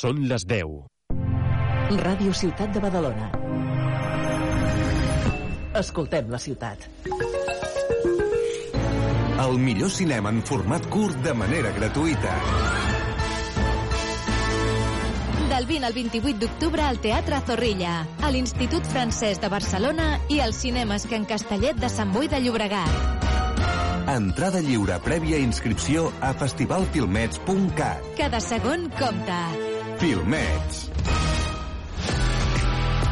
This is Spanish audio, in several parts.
Són les 10. Ràdio Ciutat de Badalona. Escoltem la ciutat. El millor cinema en format curt de manera gratuïta. Del 20 al 28 d'octubre al Teatre Zorrilla, a l'Institut Francès de Barcelona i als cinemes Can Castellet de Sant Boi de Llobregat. Entrada lliure prèvia inscripció a festivalfilmets.cat. Cada segon compta. Filmets.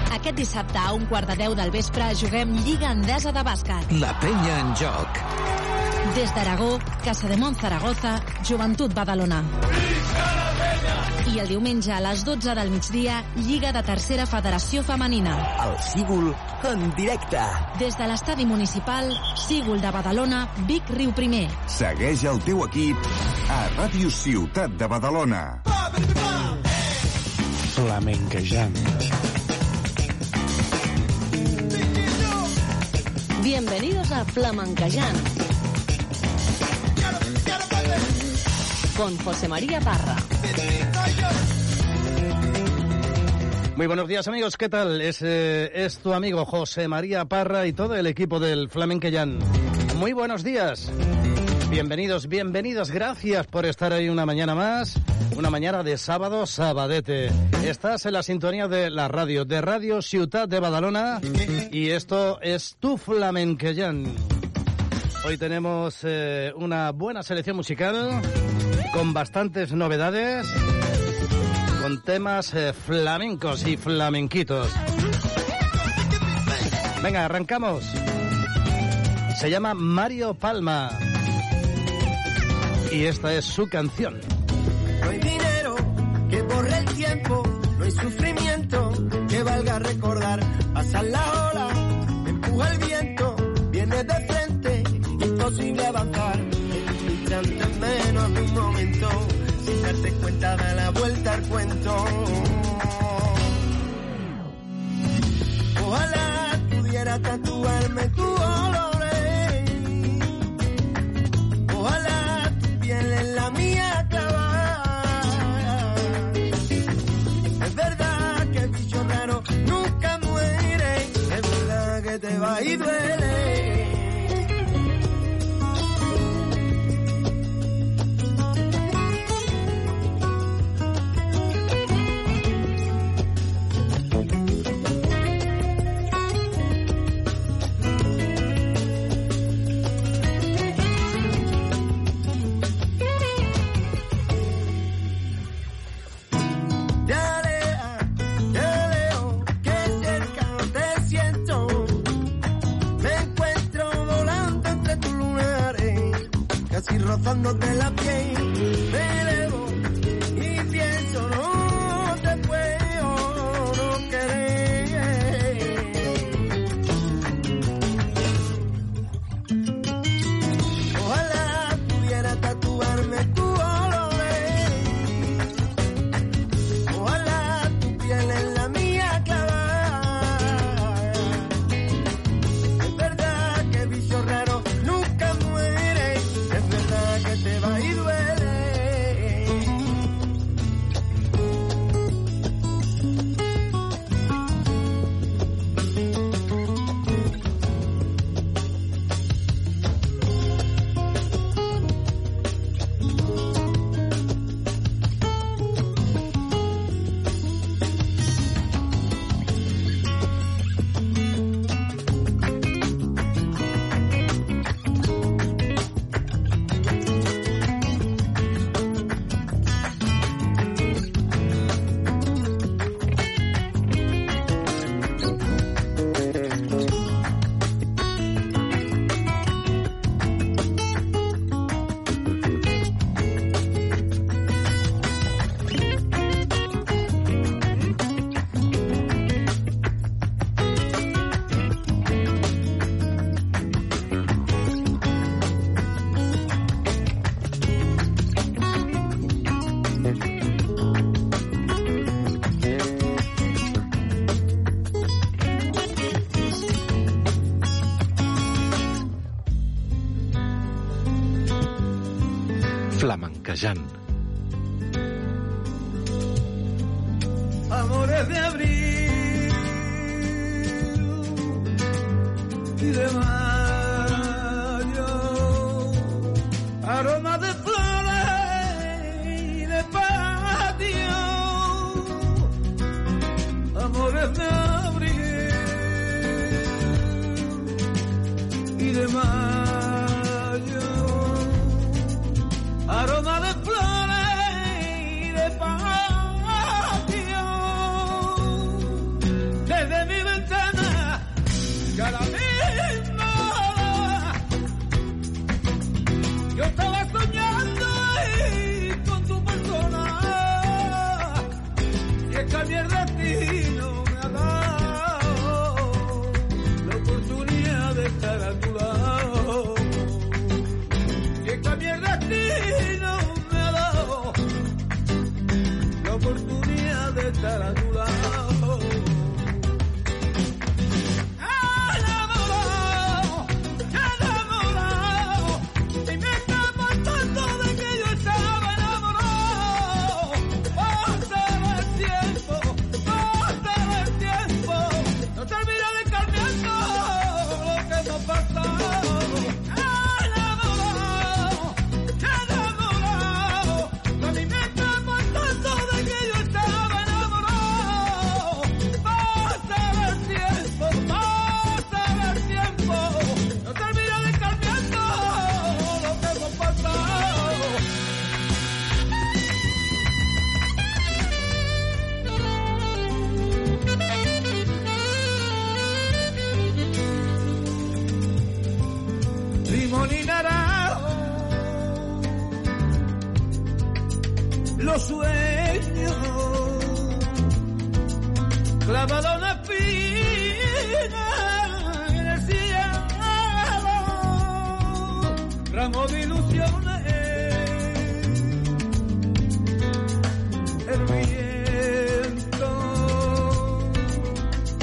Aquest dissabte a un quart de deu del vespre juguem Lliga Endesa de Bàsquet. La penya en joc. Des d'Aragó, Casa de Mont Zaragoza, Joventut Badalona. I el diumenge a les 12 del migdia, Lliga de Tercera Federació Femenina. El Sígul en directe. Des de l'estadi municipal, Sígul de Badalona, Vic Riu Primer. Segueix el teu equip a Ràdio Ciutat de Badalona. Flamenquejant. Bienvenidos a Flamencayán. Con José María Parra. Muy buenos días amigos, ¿qué tal? Es, eh, es tu amigo José María Parra y todo el equipo del Flamenquellán. Muy buenos días. Bienvenidos, bienvenidos, gracias por estar ahí una mañana más, una mañana de sábado, sabadete. Estás en la sintonía de la radio, de Radio Ciutat de Badalona y esto es tu Flamenquellán. Hoy tenemos eh, una buena selección musical con bastantes novedades, con temas eh, flamencos y flamenquitos. Venga, arrancamos. Se llama Mario Palma y esta es su canción. No hay dinero que borre el tiempo, no hay sufrimiento que valga recordar. Pasa la ola, empuja el viento, viene de frente, imposible avanzar. Un instante menos de un momento, sin darte cuenta da la vuelta al cuento. Ojalá pudiera tatuarme tu olores. Va y duele. Rozándote la piel. Azerbaiyán.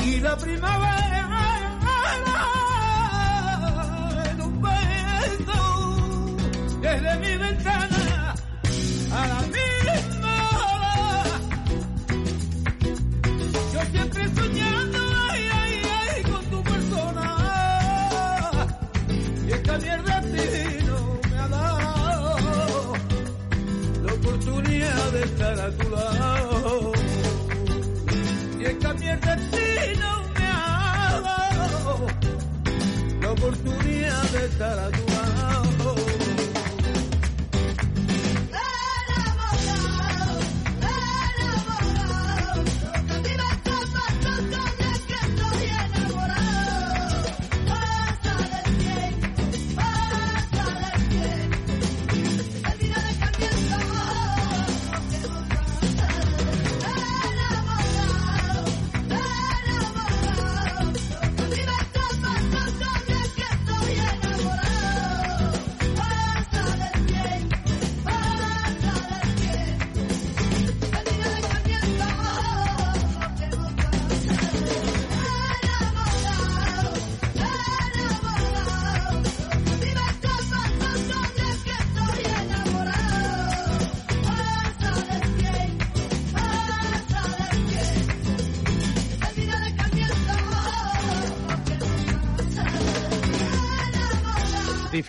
Y la primavera en un beso desde mi ventana oportunidad de estar a tu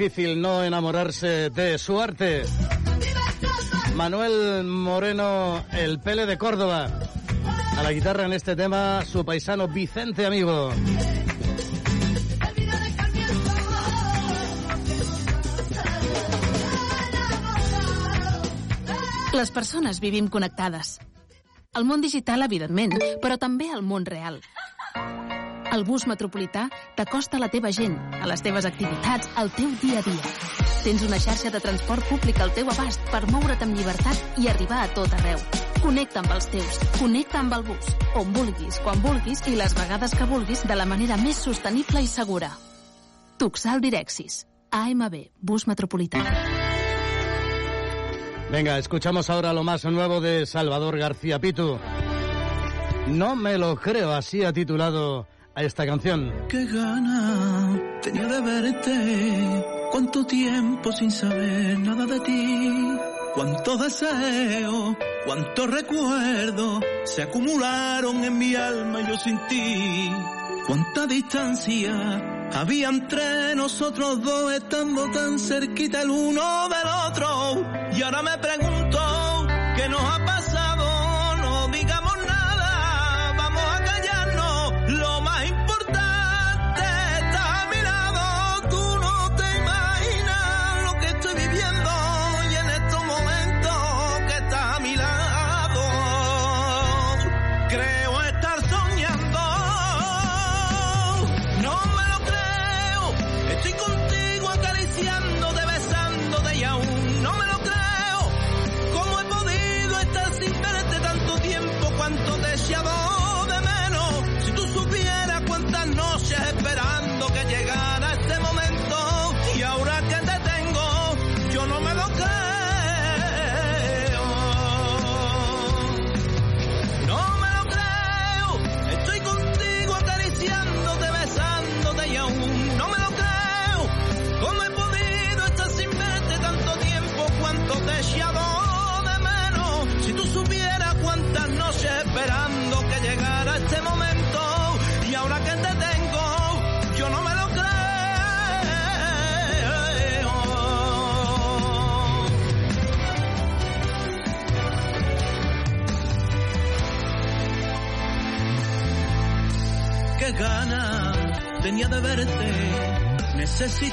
Difícil no enamorarse de su arte. Manuel Moreno, el Pele de Córdoba. A la guitarra en este tema, su paisano Vicente Amigo. Les persones vivim connectades. El món digital, evidentment, però també el món real. El bus metropolità t'acosta a la teva gent, a les teves activitats, al teu dia a dia. Tens una xarxa de transport públic al teu abast per moure't amb llibertat i arribar a tot arreu. Connecta amb els teus, connecta amb el bus, on vulguis, quan vulguis i les vegades que vulguis de la manera més sostenible i segura. Tuxal Direxis, AMB, bus metropolità. Venga, escuchamos ahora lo más nuevo de Salvador García Pitu. No me lo creo, así ha titulado a esta canción. Qué gana tenía de verte. Cuánto tiempo sin saber nada de ti. Cuánto deseo, cuánto recuerdo. se acumularon en mi alma y yo sin ti. Cuánta distancia había entre nosotros dos estando tan cerquita el uno del otro. Y ahora me pregunto qué nos ha pasado,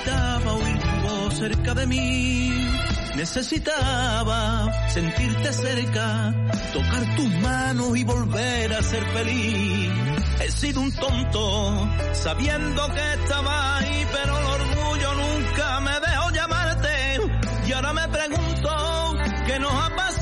Necesitaba oír tu voz cerca de mí. Necesitaba sentirte cerca, tocar tus manos y volver a ser feliz. He sido un tonto, sabiendo que estaba ahí, pero el orgullo nunca me dejó llamarte. Y ahora me pregunto, ¿qué nos ha pasado?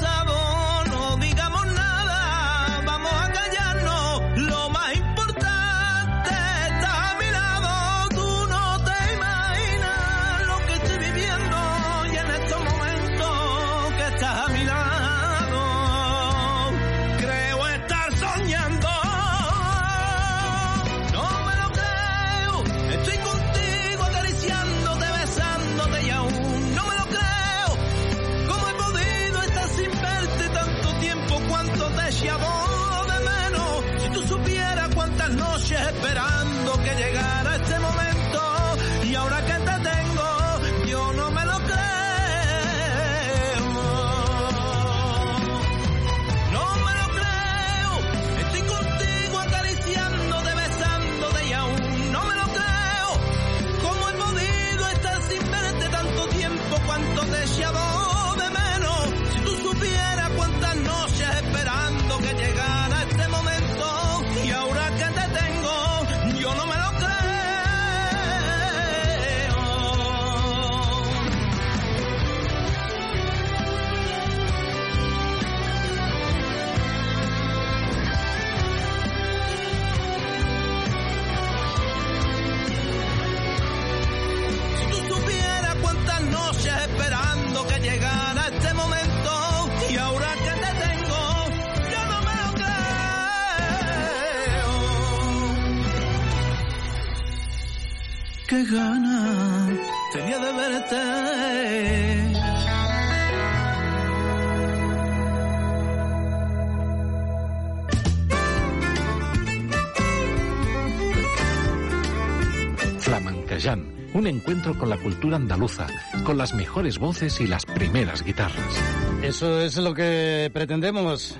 Encuentro con la cultura andaluza, con las mejores voces y las primeras guitarras. Eso es lo que pretendemos.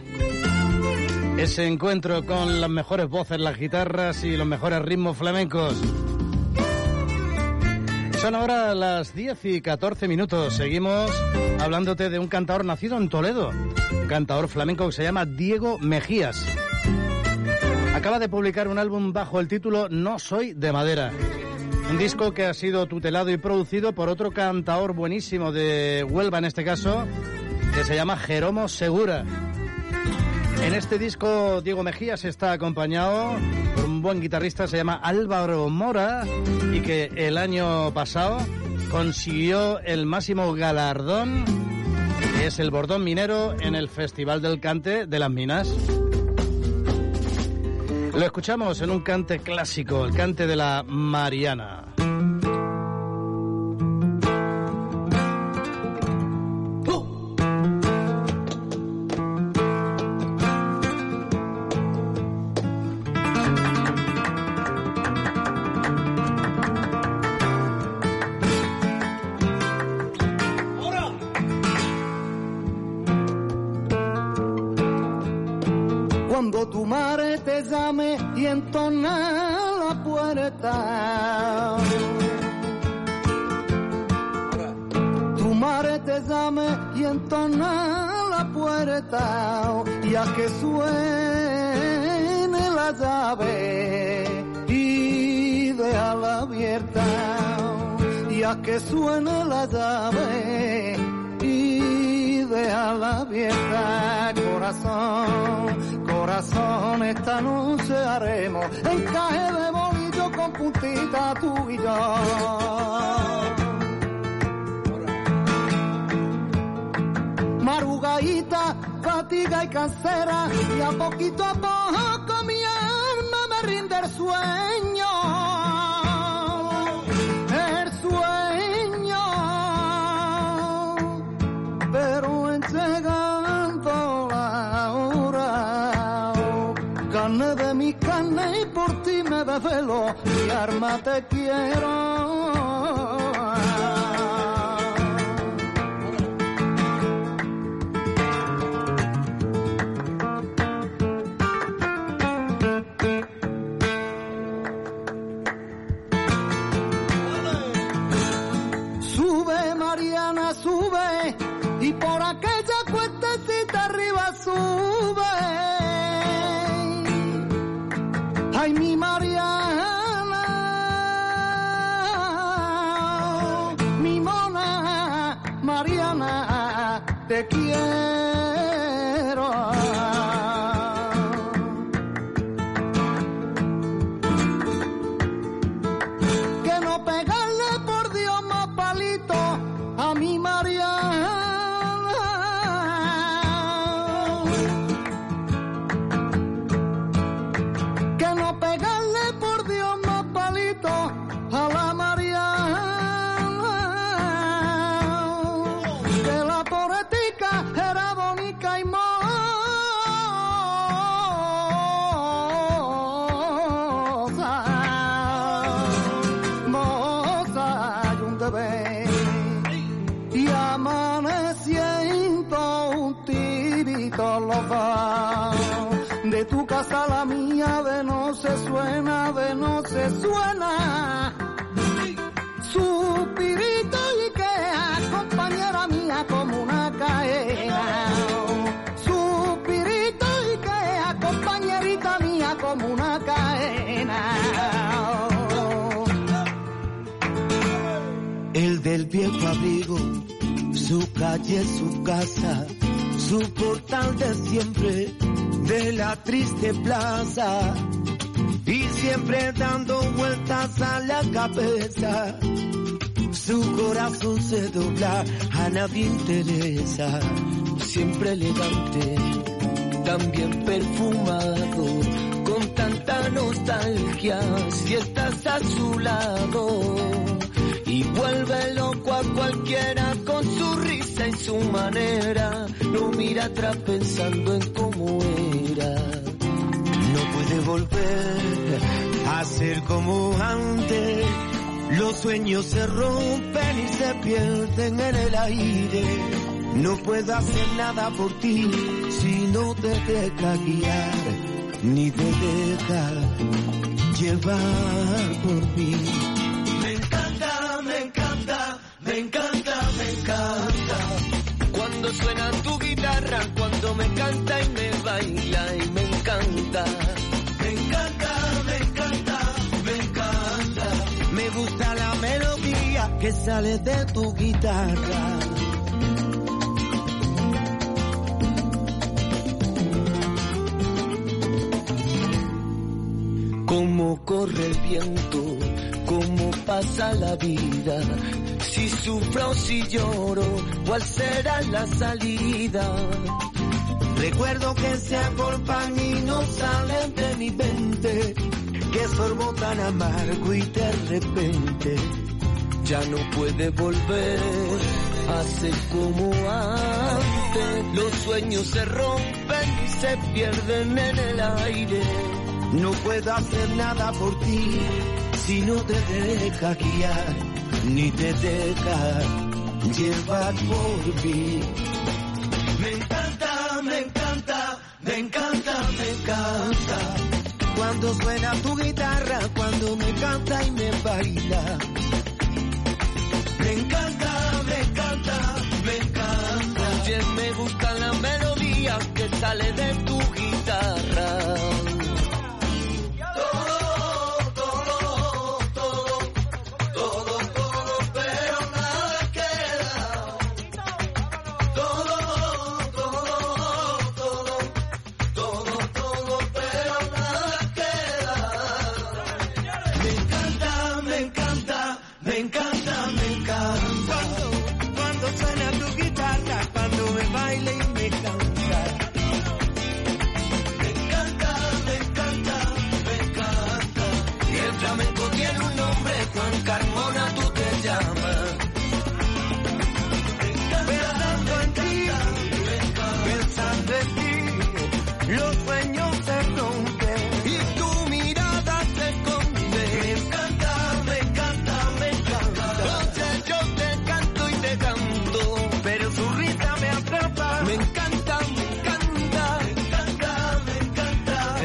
Ese encuentro con las mejores voces, las guitarras y los mejores ritmos flamencos. Son ahora las 10 y 14 minutos. Seguimos hablándote de un cantador nacido en Toledo. Un cantador flamenco que se llama Diego Mejías. Acaba de publicar un álbum bajo el título No soy de madera. Un disco que ha sido tutelado y producido por otro cantador buenísimo de Huelva en este caso, que se llama Jeromo Segura. En este disco Diego Mejías está acompañado por un buen guitarrista, se llama Álvaro Mora, y que el año pasado consiguió el máximo galardón, que es el Bordón Minero, en el Festival del Cante de las Minas. Lo escuchamos en un cante clásico, el cante de la Mariana. Entona la puerta. Tu madre te llame y entona la puerta. Y a que suene la llave y déjala abierta. Y a que suene la llave y déjala abierta. Corazón, corazón, esta noche haremos encaje de bolillo con puntita tú y yo. Marugaita, fatiga y cansera, y a poquito a poco mi alma me rinde el sueño. Mi arma te quiero. Te quiero. De no se suena suspirito y queja compañera mía como una caena suspirito y queja compañerita mía como una caena El del viejo abrigo, su calle, su casa, su portal de siempre, de la triste plaza. Y siempre dando vueltas a la cabeza, su corazón se dobla, a nadie interesa. Siempre elegante, también perfumado, con tanta nostalgia, si estás a su lado y vuelve loco a cualquiera con su risa y su manera. Lo mira atrás pensando en cómo era. No puede volver a ser como antes. Los sueños se rompen y se pierden en el aire. No puedo hacer nada por ti si no te deja guiar, ni te deja llevar por mí. Me encanta, me encanta, me encanta, me encanta. Cuando suena tu guitarra, cuando me canta y me baila y me encanta. Me encanta, que sale de tu guitarra. Cómo corre el viento, cómo pasa la vida. Si sufro o si lloro, cuál será la salida. Recuerdo que se agolpan y no salen de mi mente. Que sorbo tan amargo y de repente ya no puede volver a ser como antes. Los sueños se rompen y se pierden en el aire. No puedo hacer nada por ti si no te deja guiar, ni te deja llevar por mí. Me encanta, me encanta, me encanta, me encanta. Cuando suena tu guitarra, cuando me canta y me baila encanta, me encanta, me encanta. Oye, me gusta la melodía que sale de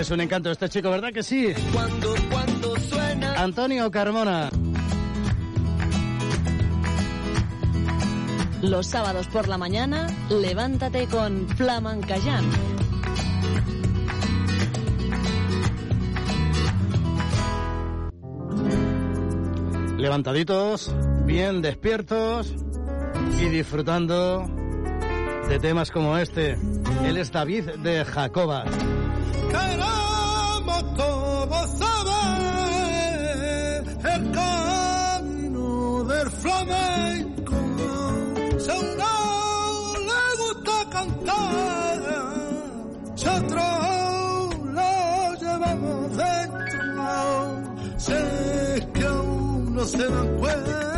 es un encanto este chico, ¿verdad que sí? Cuando, cuando suena. Antonio Carmona. Los sábados por la mañana, levántate con Flamancayán. Levantaditos, bien despiertos y disfrutando de temas como este. Él es David de Jacobas queremos todos saber el camino del flamenco. Si a uno le gusta cantar, si a otro lo llevamos dentro, sé que aún no se dan cuenta.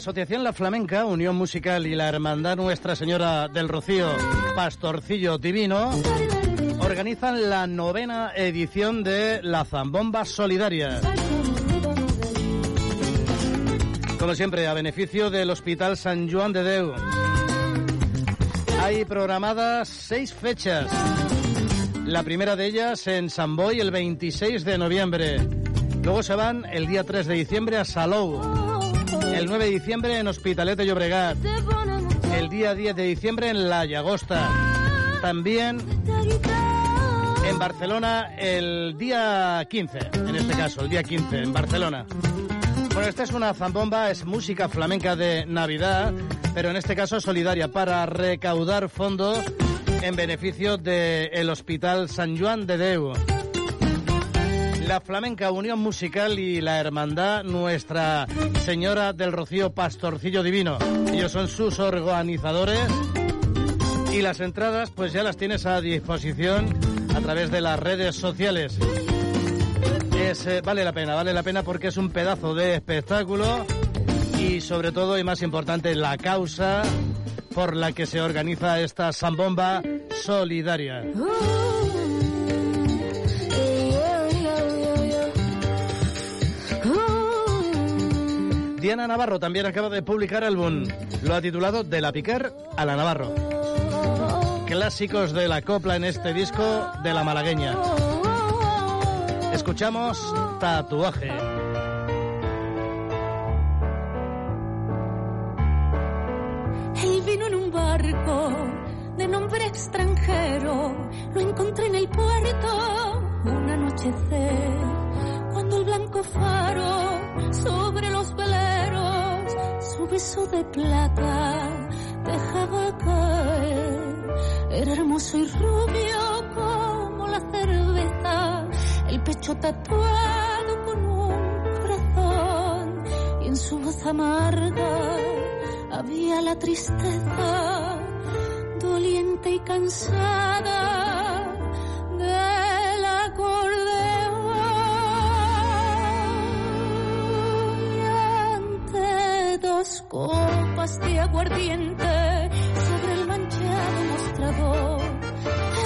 Asociación La Flamenca, Unión Musical y la Hermandad Nuestra Señora del Rocío, Pastorcillo Divino, organizan la novena edición de la Zambomba Solidaria. Como siempre, a beneficio del Hospital San Juan de Deu. Hay programadas seis fechas. La primera de ellas en San Boy el 26 de noviembre. Luego se van el día 3 de diciembre a Salou. El 9 de diciembre en Hospitalet de Llobregat. El día 10 de diciembre en La Llagosta. También en Barcelona el día 15, en este caso, el día 15 en Barcelona. Bueno, esta es una zambomba, es música flamenca de Navidad, pero en este caso solidaria para recaudar fondos en beneficio del Hospital San Juan de Deu. La Flamenca Unión Musical y la Hermandad Nuestra Señora del Rocío Pastorcillo Divino. Ellos son sus organizadores y las entradas pues ya las tienes a disposición a través de las redes sociales. Es, eh, vale la pena, vale la pena porque es un pedazo de espectáculo y sobre todo y más importante la causa por la que se organiza esta zambomba solidaria. Diana Navarro también acaba de publicar álbum. Lo ha titulado De la Piquer a la Navarro. Clásicos de la copla en este disco de la malagueña. Escuchamos Tatuaje. Él vino en un barco de nombre extranjero. Lo encontré en el puerto un anochecer. Cuando el blanco faro sobre los su beso de plata dejaba caer. Era hermoso y rubio como la cerveza, el pecho tatuado con un corazón y en su voz amarga había la tristeza doliente y cansada dos copas de aguardiente sobre el manchado mostrador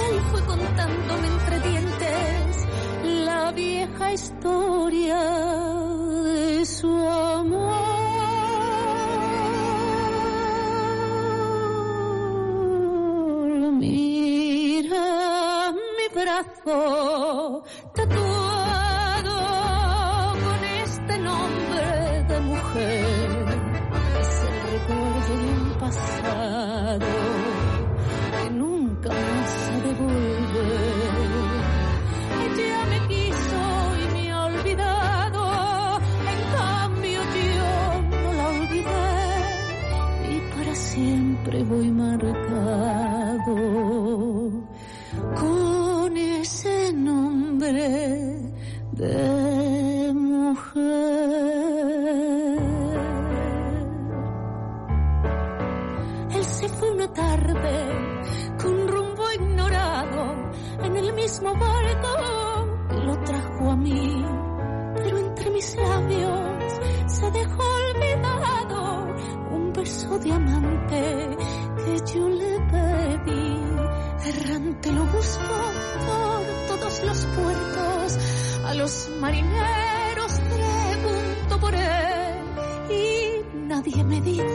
él fue contándome entre dientes la vieja historia de su amor. Mira mi brazo tatuado con este nombre de mujer. Recuerdo de un pasado que nunca más ha de volver. Ella me quiso y me ha olvidado, en cambio yo no la olvidé y para siempre voy marcado con ese nombre de con rumbo ignorado en el mismo barco lo trajo a mí. Pero entre mis labios se dejó olvidado un beso de amante que yo le pedí. Errante lo busco por todos los puertos, a los marineros pregunto por él y nadie me dice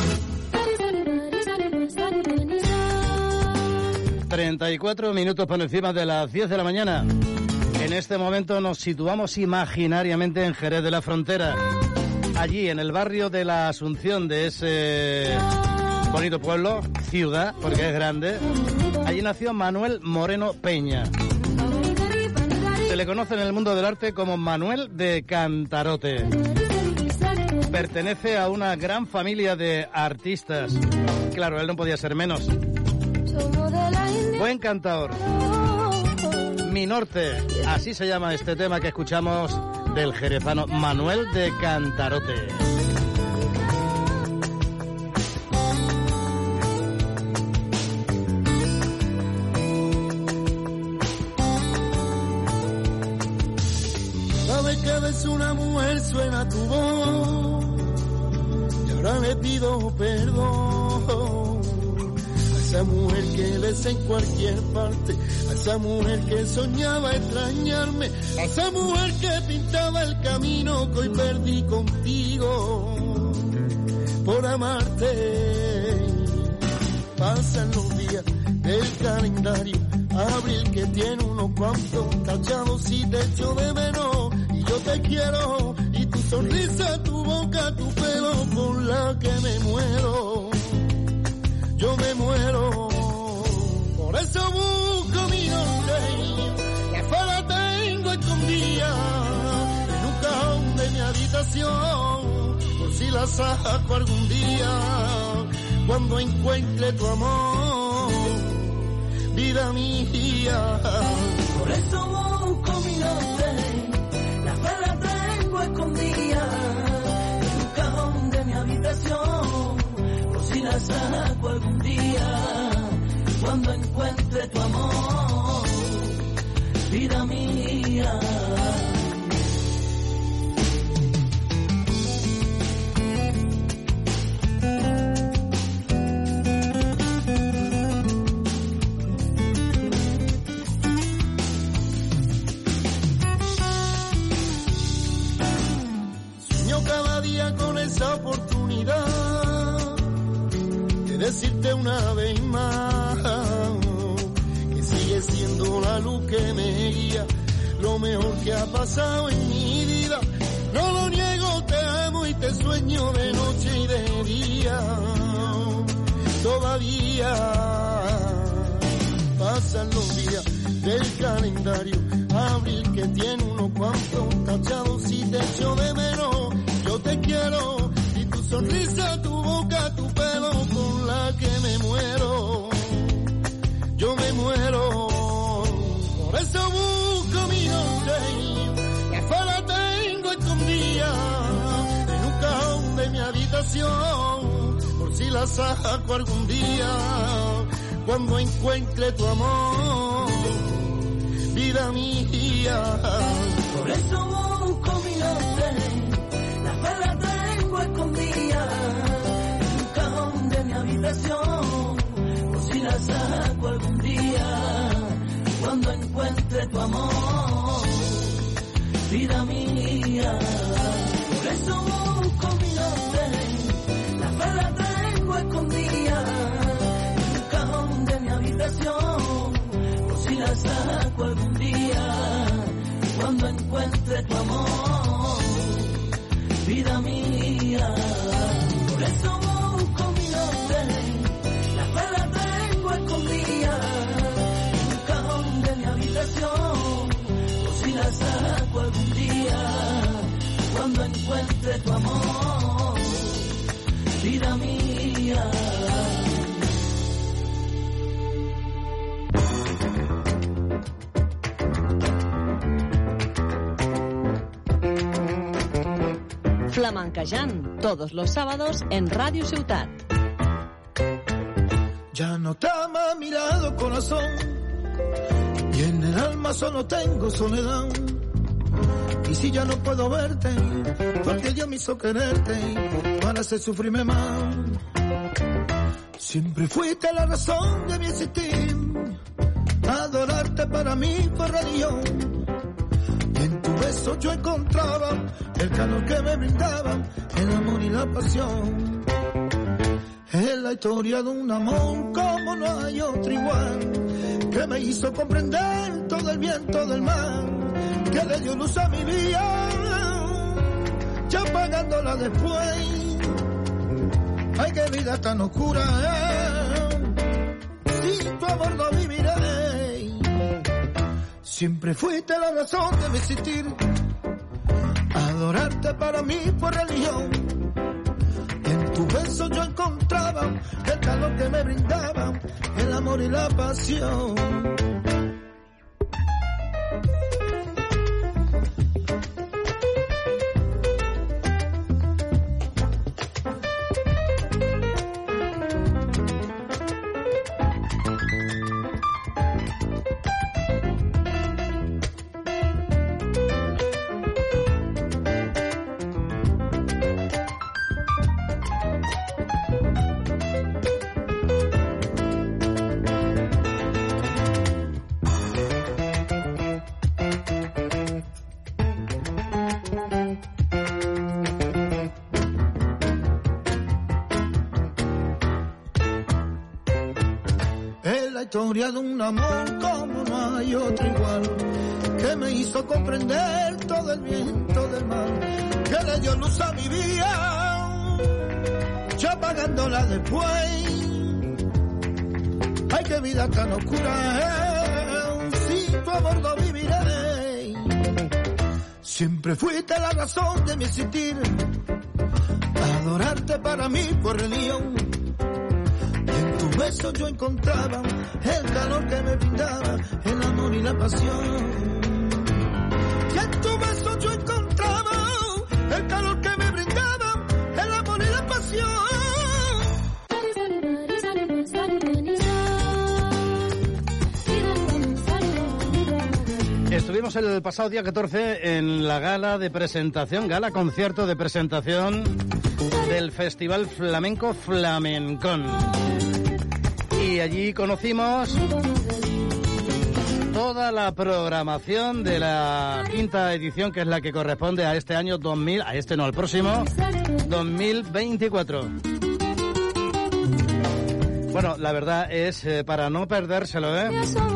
34 minutos por encima de las 10 de la mañana. En este momento nos situamos imaginariamente en Jerez de la Frontera. Allí, en el barrio de la Asunción de ese bonito pueblo, ciudad, porque es grande, allí nació Manuel Moreno Peña. Se le conoce en el mundo del arte como Manuel de Cantarote. Pertenece a una gran familia de artistas. Claro, él no podía ser menos. Buen cantador. Mi norte, así se llama este tema que escuchamos del jerezano Manuel de Cantarote. Vez que ves una mujer suena tu voz y ahora le pido perdón esa mujer que ves en cualquier parte, a esa mujer que soñaba extrañarme, a esa mujer que pintaba el camino que hoy perdí contigo por amarte. Pasan los días del calendario, abril que tiene unos cuantos tachados y te echo de menos y yo te quiero y tu sonrisa, tu boca, tu pelo por la que me muero. Yo me muero, por eso busco mi nombre, la fuera tengo escondida en un cajón de mi habitación, por si la saco algún día, cuando encuentre tu amor, vida mía. Por eso busco mi nombre, la fe la tengo escondida día, cuando encuentre tu amor, vida mía. Sueño cada día con esa oportunidad decirte una vez más que sigue siendo la luz que me guía, lo mejor que ha pasado en mi vida. No lo niego, te amo y te sueño de noche y de día. Todavía pasan los días del calendario. Abril que tiene unos cuantos tachados y te echo de menos. Yo te quiero y tu sonrisa, tu boca, tu pelo la que me muero. Yo me muero. Por eso busco mi nombre. Que fuera tengo escondida en un cajón de mi habitación. Por si la saco algún día. Cuando encuentre tu amor. Vida mía. Por eso busco mi nombre, la fe la tengo escondida habitación, por si la saco algún día, cuando encuentre tu amor, vida mía. Por eso busco mi nombre, la fe tengo escondida en un cajón de mi habitación, por si la saco algún día cuando encuentre tu amor, vida mía. Saco algún día, cuando encuentre tu amor, vida mía. Flamencayán, todos los sábados en Radio Ciutat. Ya no te ama mi lado corazón en el alma solo tengo soledad. Y si ya no puedo verte, porque Dios me hizo quererte para hacer sufrirme más. Siempre fuiste la razón de mi existir. Adorarte para mí fue religión. En tu beso yo encontraba el calor que me brindaba, el amor y la pasión. Es la historia de un amor como no hay otro igual, que me hizo comprender todo el viento del mar, que le dio luz a mi vida, ya pagándola después. Ay, qué vida tan oscura, eh. sin tu amor no viviré. Siempre fuiste la razón de mi existir, adorarte para mí fue religión. Tu beso yo encontraba el calor que me brindaba, el amor y la pasión. De un amor como no hay otro igual, que me hizo comprender todo el viento del mar, que le dio luz a mi vida, ya pagándola después. Ay, qué vida tan oscura, eh, sin tu amor no viviré. Siempre fuiste la razón de mi existir, adorarte para mí por religión. Y en tu beso yo encontraba el calor que me brindaba, el amor y la pasión. Y en tu beso yo encontraba el calor que me brindaba, el amor y la pasión. Estuvimos el pasado día 14 en la gala de presentación, gala concierto de presentación del Festival Flamenco Flamencón. Y allí conocimos toda la programación de la quinta edición, que es la que corresponde a este año 2000, a este no, al próximo, 2024. Bueno, la verdad es eh, para no perdérselo, ¿eh?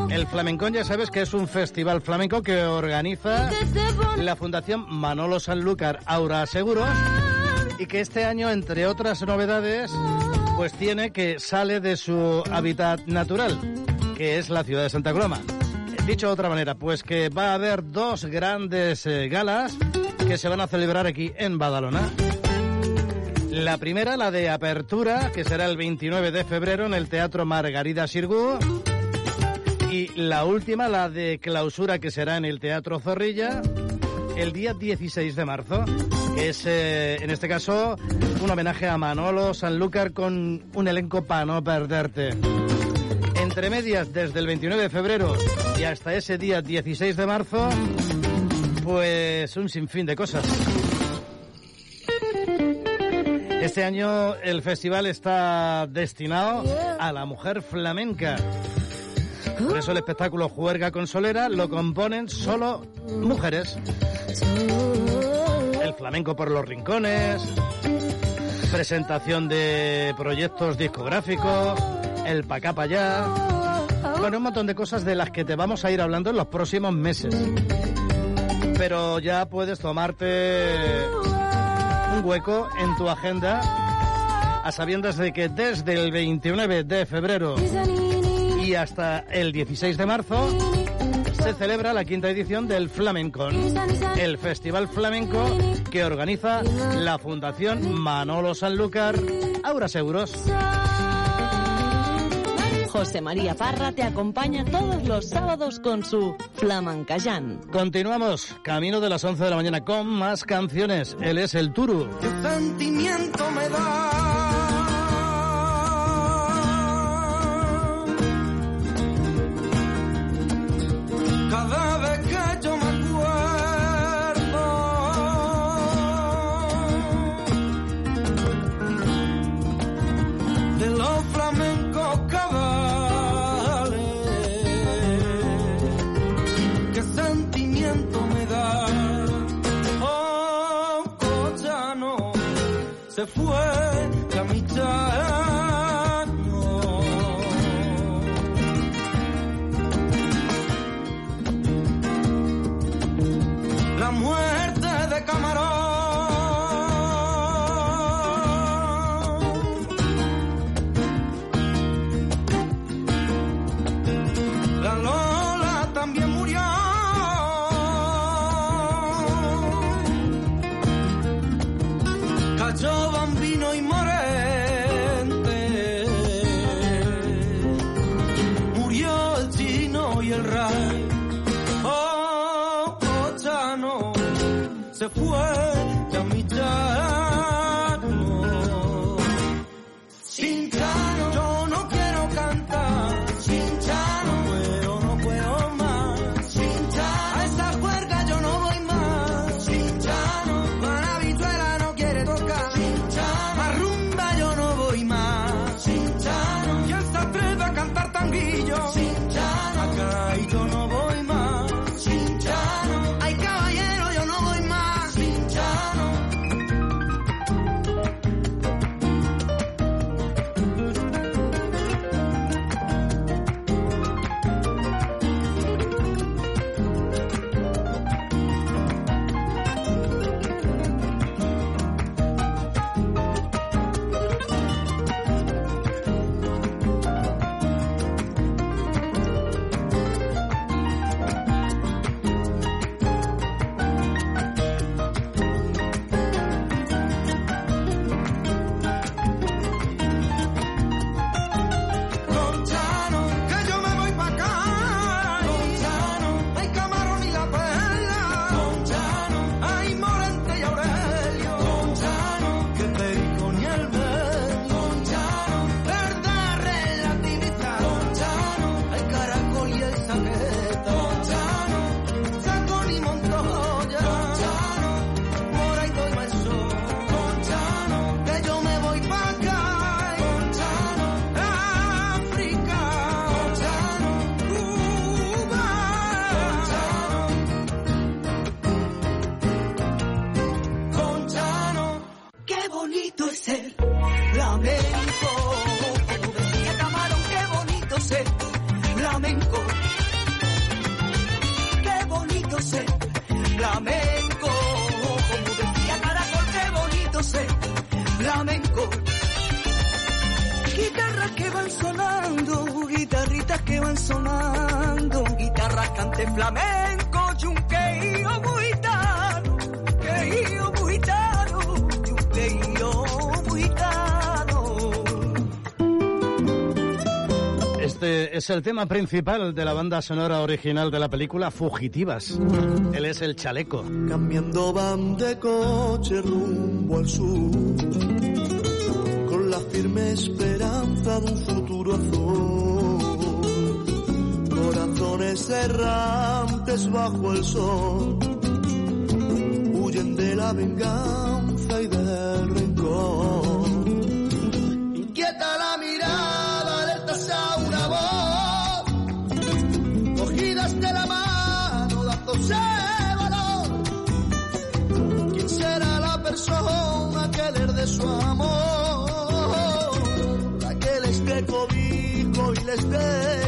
El Flamencón ya sabes que es un festival flamenco que organiza la Fundación Manolo Sanlúcar Aura Seguros y que este año, entre otras novedades, pues tiene que sale de su hábitat natural, que es la ciudad de Santa Coloma. Dicho de otra manera, pues que va a haber dos grandes eh, galas que se van a celebrar aquí en Badalona. La primera, la de apertura, que será el 29 de febrero en el Teatro Margarida Sirgu. Y la última, la de clausura, que será en el Teatro Zorrilla el día 16 de marzo. Es, eh, en este caso, un homenaje a Manolo Sanlúcar con un elenco para no perderte. Entre medias, desde el 29 de febrero y hasta ese día 16 de marzo, pues un sinfín de cosas. Este año el festival está destinado a la mujer flamenca. Por eso el espectáculo Juerga con Solera lo componen solo mujeres. El flamenco por los rincones, presentación de proyectos discográficos, el pa' acá pa' allá. Bueno, un montón de cosas de las que te vamos a ir hablando en los próximos meses. Pero ya puedes tomarte un hueco en tu agenda a sabiendas de que desde el 29 de febrero y hasta el 16 de marzo se celebra la quinta edición del Flamencon, el festival flamenco que organiza la Fundación Manolo Sanlúcar Aura Seguros. José María Parra te acompaña todos los sábados con su Flamencayán. Continuamos, camino de las 11 de la mañana con más canciones. Él es el Turu. ¿Qué sentimiento me da? Se fue es el tema principal de la banda sonora original de la película Fugitivas. Él es el chaleco. Cambiando van de coche rumbo al sur, con la firme esperanza de un futuro azul. Corazones errantes bajo el sol, huyen de la venganza desde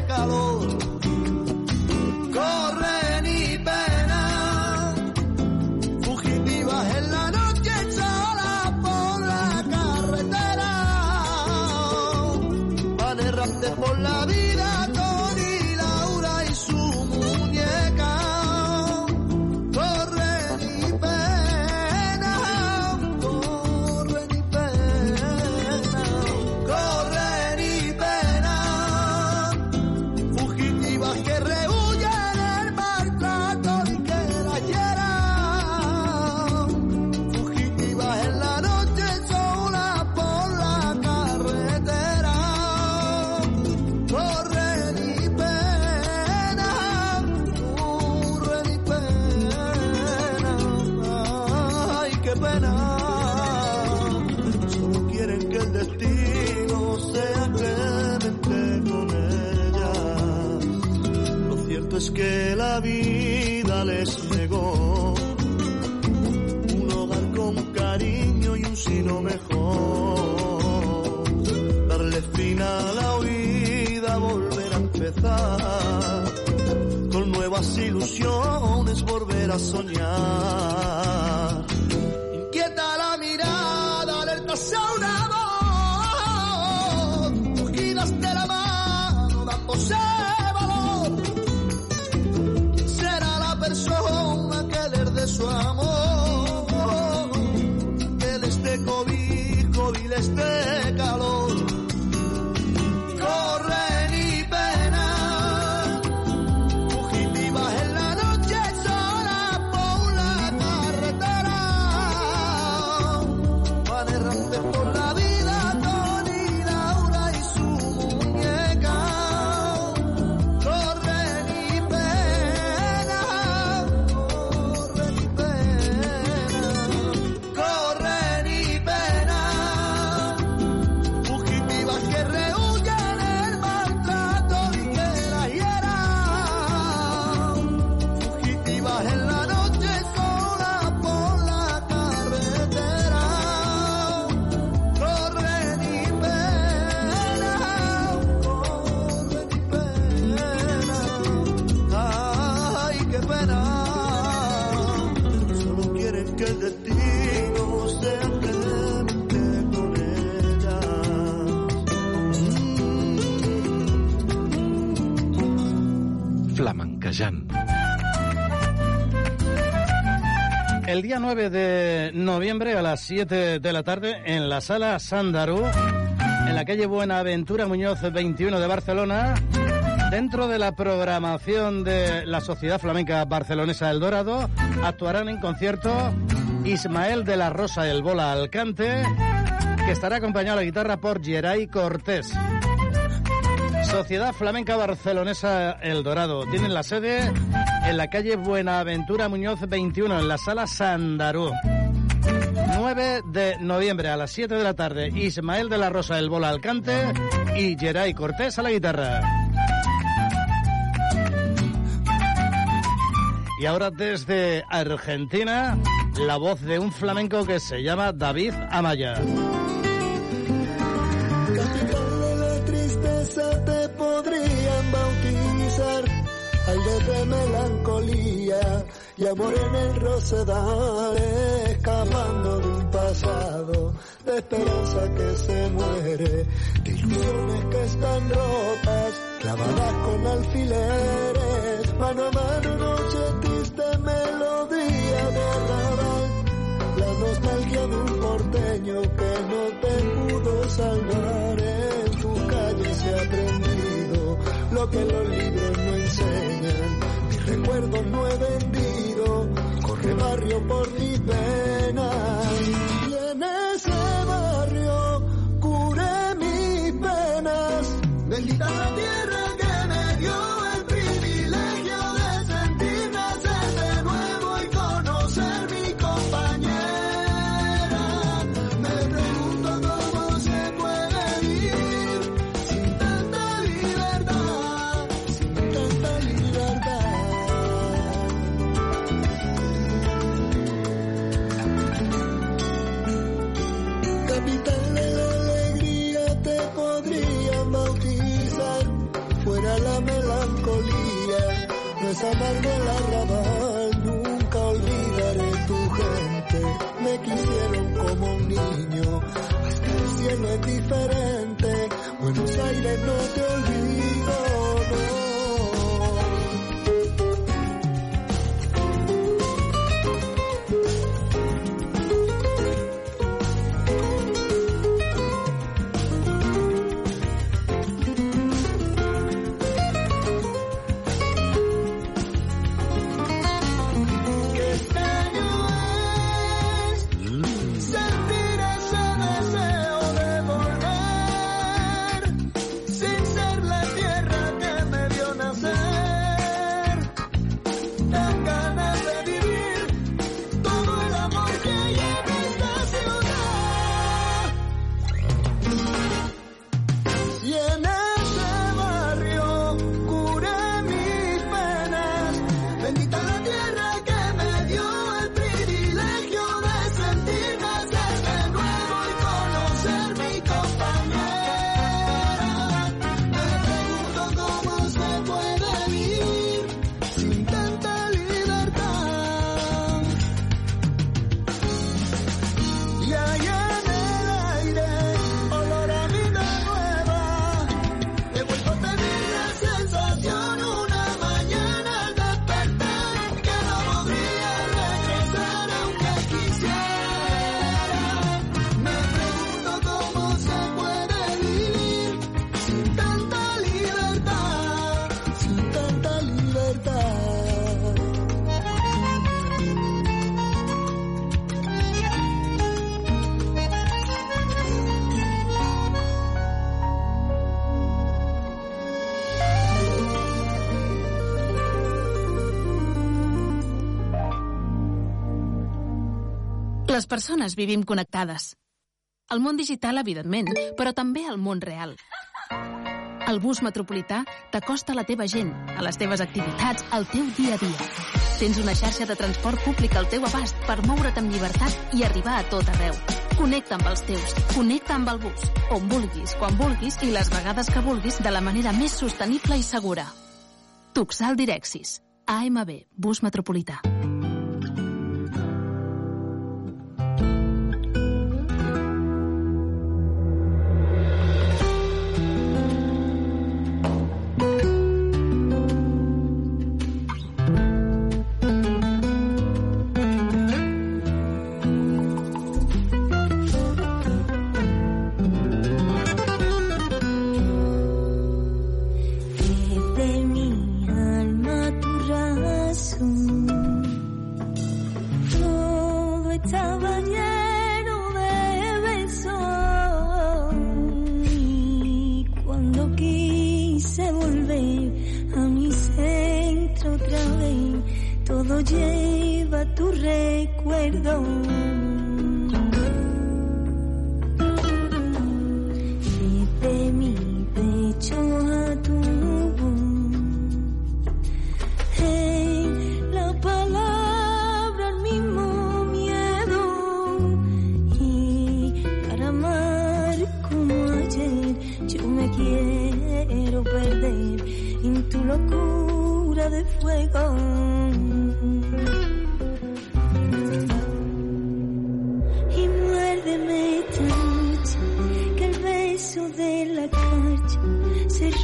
ilusiones, volver a soñar. Inquieta la mirada, alerta a una El día 9 de noviembre a las 7 de la tarde en la sala Sandarú, en la calle Buenaventura Muñoz 21 de Barcelona, dentro de la programación de la Sociedad Flamenca Barcelonesa El Dorado, actuarán en concierto Ismael de la Rosa El Bola Alcante, que estará acompañado a la guitarra por Geray Cortés. Sociedad Flamenca Barcelonesa El Dorado. Tienen la sede en la calle Buenaventura Muñoz 21, en la sala Sandarú. 9 de noviembre a las 7 de la tarde, Ismael de la Rosa El Bola Alcante y Geray Cortés a la guitarra. Y ahora desde Argentina, la voz de un flamenco que se llama David Amaya. De melancolía y amor en el rosedal, escapando de un pasado, de esperanza que se muere, de ilusiones que están rotas, clavadas con alfileres, mano a mano, noche triste, melodía de arrabal, la nostalgia de un porteño que no te pudo salvar, en tu calle se ha aprendido lo que los libros no he vendido, corre barrio por mis venas, y en ese barrio curé mis penas, bendita Les persones vivim connectades. El món digital, evidentment, però també el món real. El bus metropolità t'acosta a la teva gent, a les teves activitats, al teu dia a dia. Tens una xarxa de transport públic al teu abast per moure't amb llibertat i arribar a tot arreu. Connecta amb els teus, connecta amb el bus, on vulguis, quan vulguis i les vegades que vulguis de la manera més sostenible i segura. Tuxal Direxis. AMB, bus metropolità.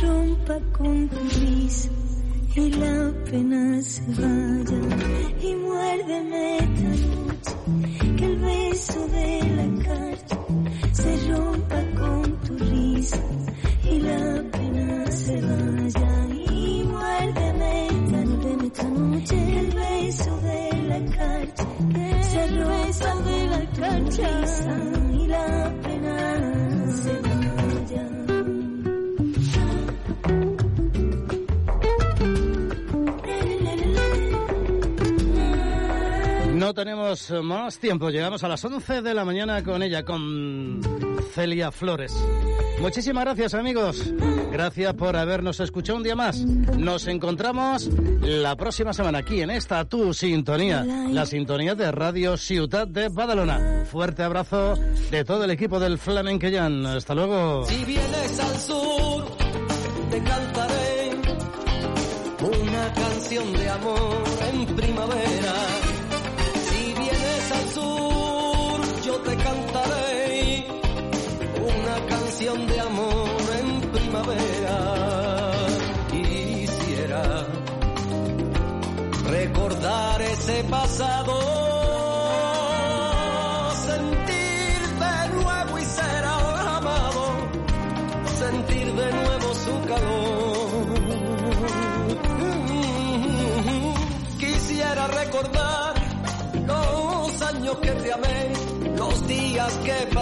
Rompa con tu risa y la pena se vaya. Y muérdeme esta noche que el beso de la tenemos más tiempo. Llegamos a las 11 de la mañana con ella, con Celia Flores. Muchísimas gracias, amigos. Gracias por habernos escuchado un día más. Nos encontramos la próxima semana aquí en esta tu sintonía, la sintonía de Radio Ciudad de Badalona. Fuerte abrazo de todo el equipo del Flamenquellán. Hasta luego. Si vienes al sur, te cantaré una canción de amor en primavera. Cantaré una canción de amor en primavera. Quisiera recordar ese pasado,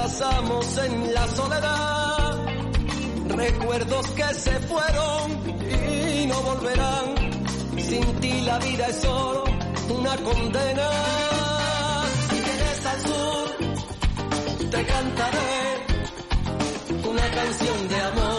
pasamos en la soledad, recuerdos que se fueron y no volverán. Sin ti la vida es solo una condena. Si vienes al sur, te cantaré una canción de amor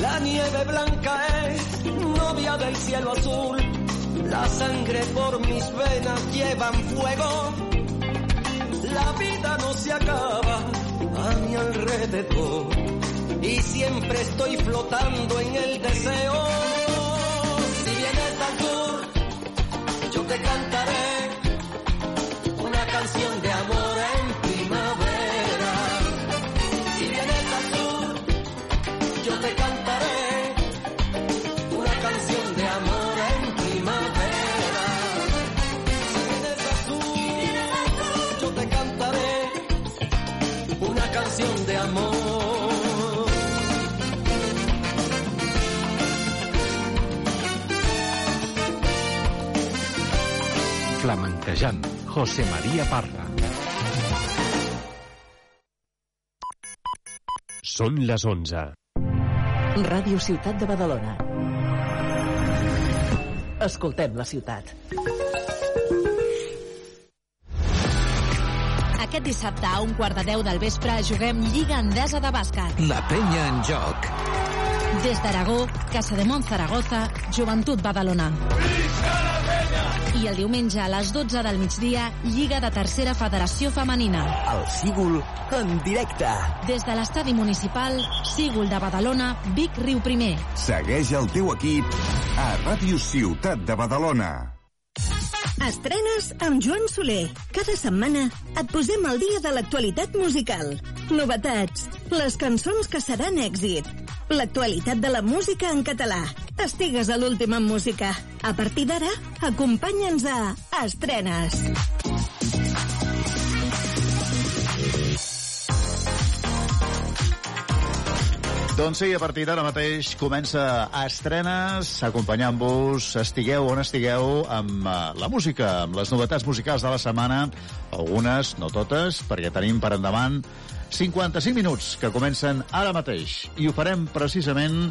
La nieve blanca es novia del cielo azul, la sangre por mis venas llevan fuego, la vida no se acaba a mi alrededor. Y siempre estoy flotando en el deseo. Si vienes al sur, yo te cantaré José María Parra. Són les 11. Ràdio Ciutat de Badalona. Escoltem la ciutat. Aquest dissabte a un quart de deu del vespre juguem Lliga Endesa de Bàsquet. La penya en joc. Des d'Aragó, Casa de Mont Zaragoza, Joventut Badalona. I el diumenge a les 12 del migdia, Lliga de Tercera Federació Femenina. El Sígul en directe. Des de l'estadi municipal, Sígul de Badalona, Vic Riu Primer. Segueix el teu equip a Ràdio Ciutat de Badalona. Estrenes amb Joan Soler. Cada setmana et posem al dia de l'actualitat musical. Novetats, les cançons que seran èxit, l'actualitat de la música en català. Estigues a l'últim en música. A partir d'ara, acompanya'ns a Estrenes. Doncs sí, a partir d'ara mateix comença a estrenes, acompanyant-vos, estigueu on estigueu, amb uh, la música, amb les novetats musicals de la setmana, algunes, no totes, perquè tenim per endavant 55 minuts que comencen ara mateix. I ho farem precisament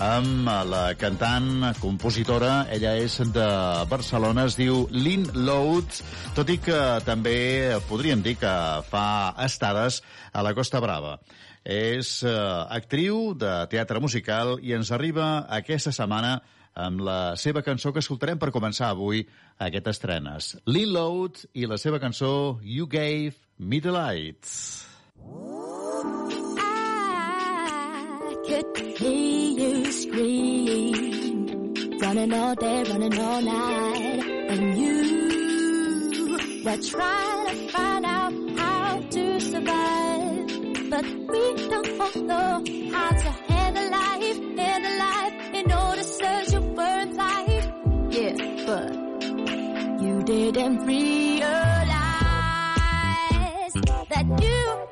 amb la cantant, compositora, ella és de Barcelona, es diu Lynn Load, tot i que també podríem dir que fa estades a la Costa Brava. És eh, actriu de teatre musical i ens arriba aquesta setmana amb la seva cançó que escoltarem per començar avui aquest estrenes. Lynn Load i la seva cançó You Gave Me the Lights. Could hear you scream. Running all day, running all night. And you were trying to find out how to survive. But we don't know how to handle life, handle life in order to search your birthright. Yeah, but you didn't realize that you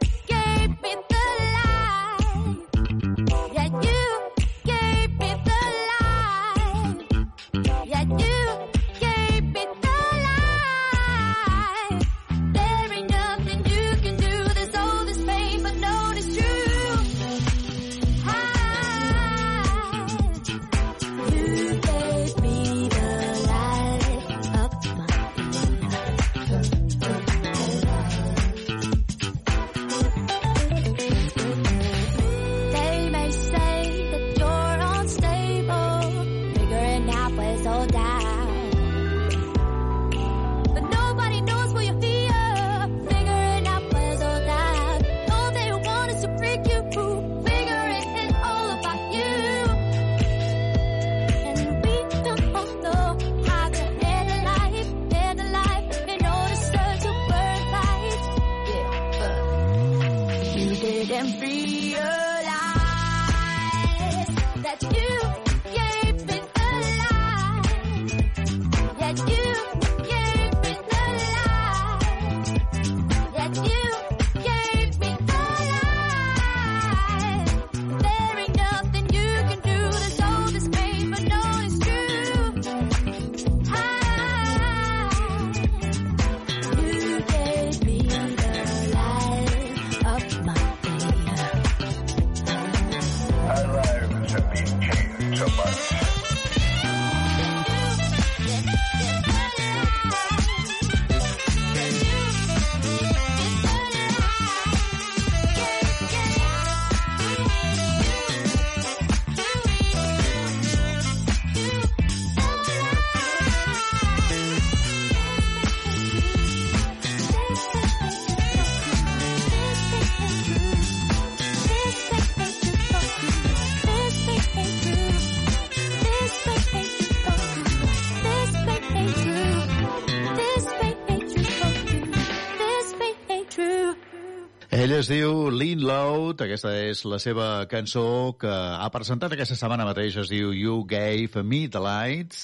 es diu Lynn Loud, aquesta és la seva cançó que ha presentat aquesta setmana mateix, es diu You Gave Me the Lights,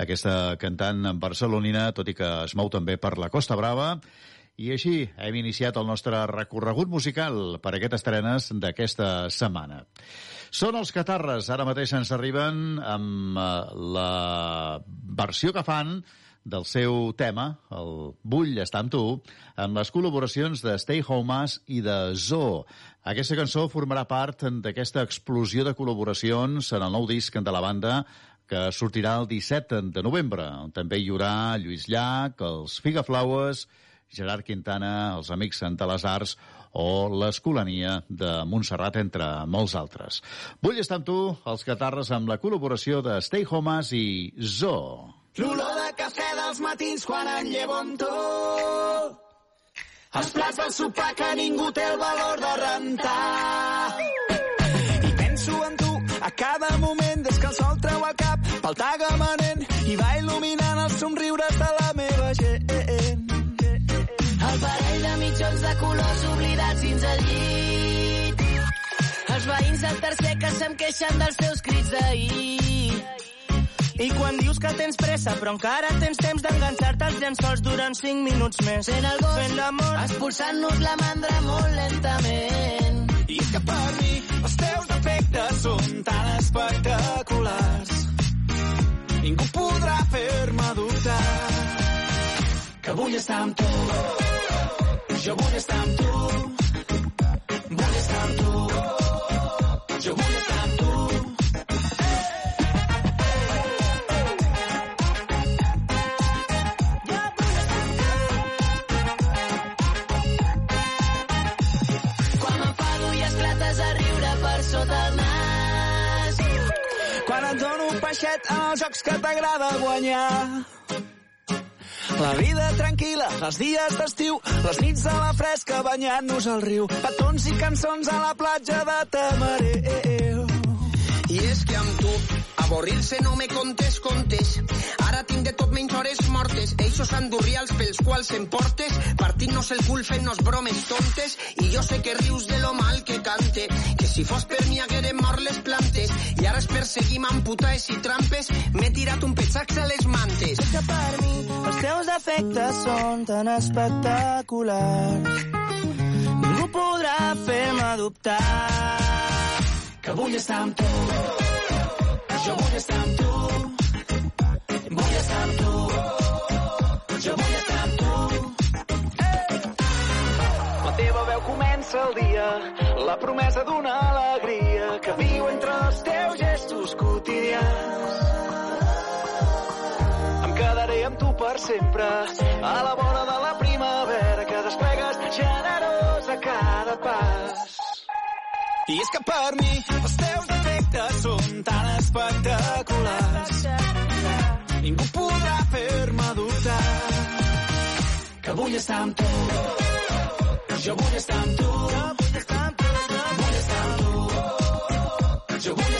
aquesta cantant barcelonina, tot i que es mou també per la Costa Brava, i així hem iniciat el nostre recorregut musical per aquestes estrenes d'aquesta setmana. Són els Catarres, ara mateix ens arriben amb eh, la versió que fan del seu tema, el Vull estar amb tu, amb les col·laboracions de Stay Homes i de Zoo. Aquesta cançó formarà part d'aquesta explosió de col·laboracions en el nou disc de la banda que sortirà el 17 de novembre. També hi haurà Lluís Llach, els Figaflowers, Gerard Quintana, els Amics de les Arts o l'Escolania de Montserrat, entre molts altres. Vull estar amb tu, els Catarres, amb la col·laboració de Stay Homes i Zoo. L'olor de cafè dels matins quan em llevo amb tu. Els plats del sopar que ningú té el valor de rentar. I penso en tu a cada moment des que el sol treu el cap pel tagamanent i va il·luminant els somriures de la meva gent. El parell de mitjons de colors oblidats dins el llit. Els veïns del tercer que se'm queixen dels teus crits d'ahir. I quan dius que tens pressa però encara tens temps d'enganxar-te als llençols durant 5 minuts més. Fent el gos, Fent l'amor, expulsant-nos la mandra molt lentament. I és que per mi els teus defectes són tan espectaculars. Ningú podrà fer-me dubtar que vull estar amb tu. Jo vull estar amb tu. Vull estar amb tu. Jo vull estar amb tu. Els jocs que t'agrada guanyar. La vida tranquil·la, els dies d'estiu, les nits a la fresca banyant-nos al riu, petons i cançons a la platja de Tamareu. I és que amb tu, avorrir-se no me contes contes. Ara tinc de tot menys hores mortes. Eixos andurrials pels quals em portes, partint-nos el cul fent-nos bromes tontes. I jo sé que rius de lo mal que cante, que si fos per mi haguérem mort les plantes. I ara es perseguim amb putaes i trampes, m'he tirat un petxax a les mantes. És que per mi els teus defectes són tan espectaculars. Ningú podrà fer-me dubtar que vull estar amb tu. Jo vull estar amb tu. Vull estar amb tu. Jo vull estar amb tu. La teva veu comença el dia, la promesa d'una alegria que viu entre els teus gestos quotidians. Em quedaré amb tu per sempre, a la vora de la primavera que desplegues generós a cada pas. I és que per mi els teus defectes són tan espectaculars. Ningú podrà fer-me dubtar que vull estar amb tu. Jo vull estar amb tu. Vull estar amb tu. Vull estar amb tu. Jo vull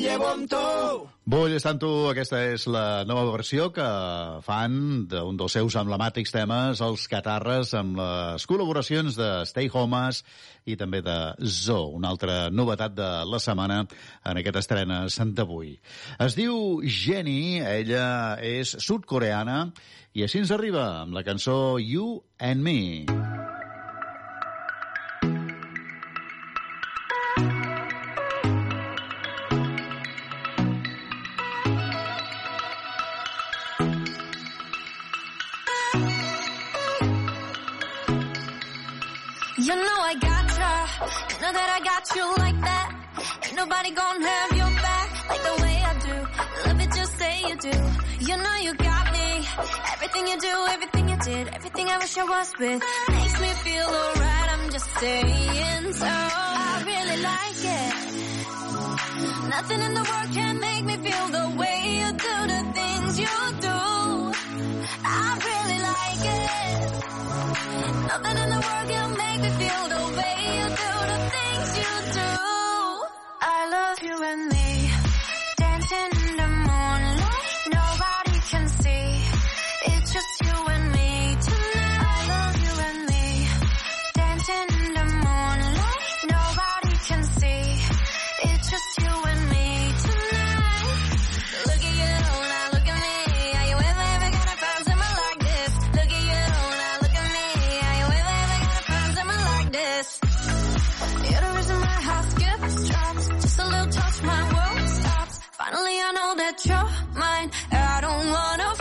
llevo amb tu. Vull estar amb tu, aquesta és la nova versió que fan d'un dels seus emblemàtics temes, els Catarres, amb les col·laboracions de Stay Homes i també de Zo, una altra novetat de la setmana en aquest estrena d'avui. Es diu Jenny, ella és sud-coreana, i així ens arriba amb la cançó You and Me. That I got you like that. Ain't nobody gonna have your back like the way I do. Love it, just say you do. You know you got me. Everything you do, everything you did, everything I wish I was with makes me feel alright. I'm just saying so. I really like it. Nothing in the world can make me feel the way you do the things you do. I really like it. Nothing in the world can make me feel the way you do love you and me. Dancing that you're mine. I don't wanna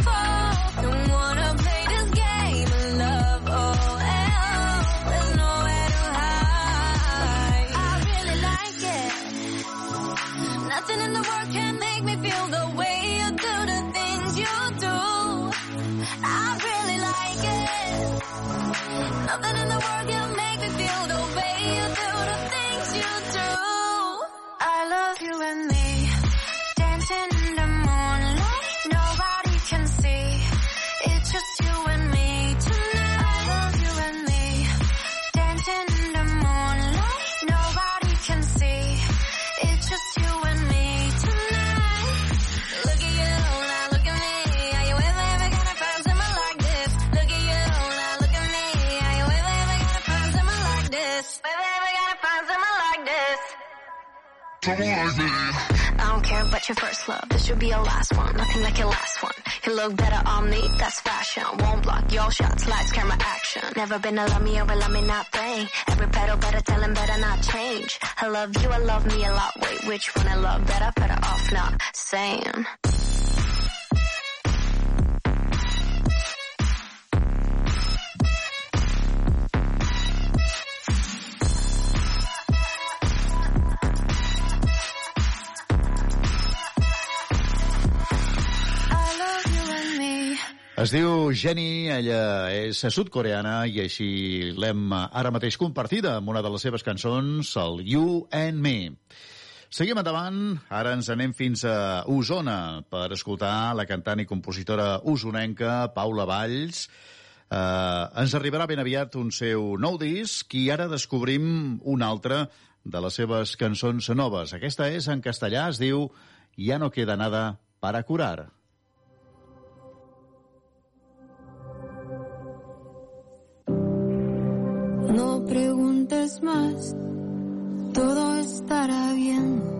I don't care about your first love. This should be your last one. Nothing like your last one. You look better on me, that's fashion. Won't block your shots, lights, camera, action. Never been a love me or a love me not thing. Every pedal better tell him better not change. I love you, I love me a lot. Wait, which one I love better? Better off not saying. Es diu Jenny, ella és sud-coreana i així l'hem ara mateix compartida amb una de les seves cançons, el You and Me. Seguim endavant, ara ens anem fins a Osona per escoltar la cantant i compositora usonenca Paula Valls. Eh, ens arribarà ben aviat un seu nou disc i ara descobrim un altre de les seves cançons noves. Aquesta és en castellà, es diu Ja no queda nada para curar. No preguntes más, todo estará bien.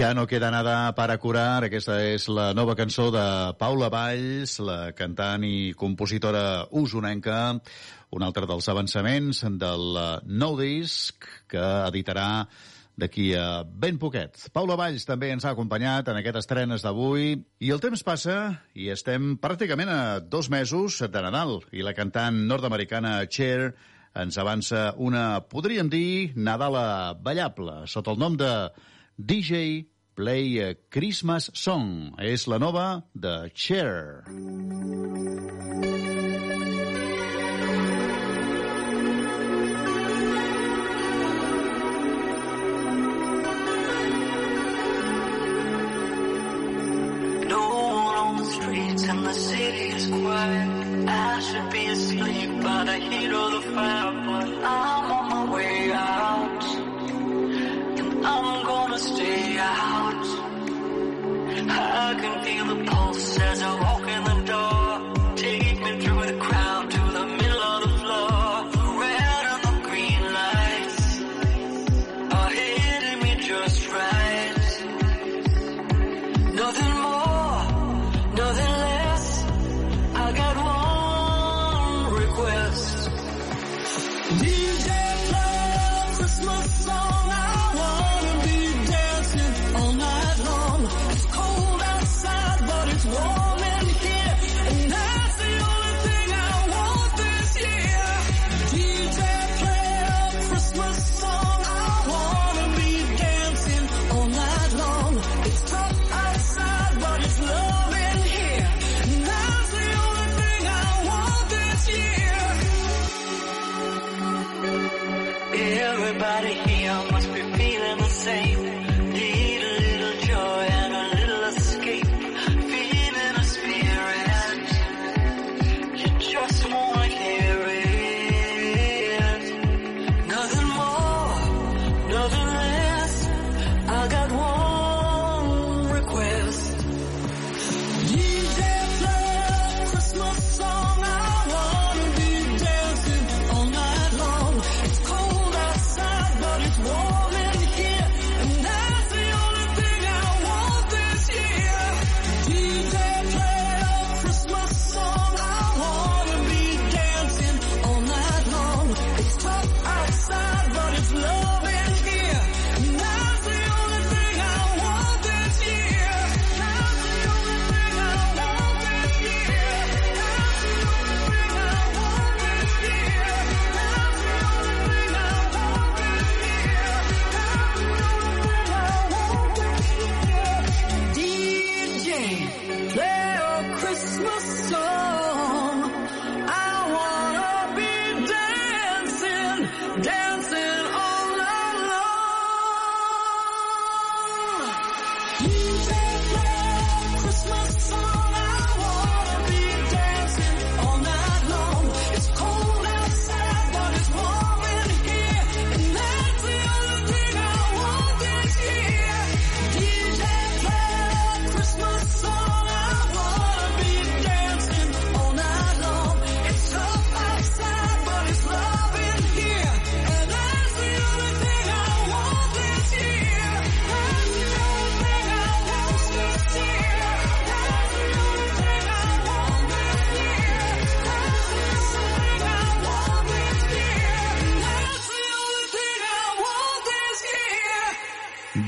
Ja no queda nada para curar. Aquesta és la nova cançó de Paula Valls, la cantant i compositora usonenca, un altre dels avançaments del nou disc que editarà d'aquí a ben poquet. Paula Valls també ens ha acompanyat en aquest estrenes d'avui i el temps passa i estem pràcticament a dos mesos de Nadal i la cantant nord-americana Cher ens avança una, podríem dir, Nadala ballable, sota el nom de DJ Play a Christmas Song. És la nova de Cher. One the streets and the city is quiet. I should be asleep by the heat of the fire, but I'm on my way out. Out. I can feel the pulse as I walk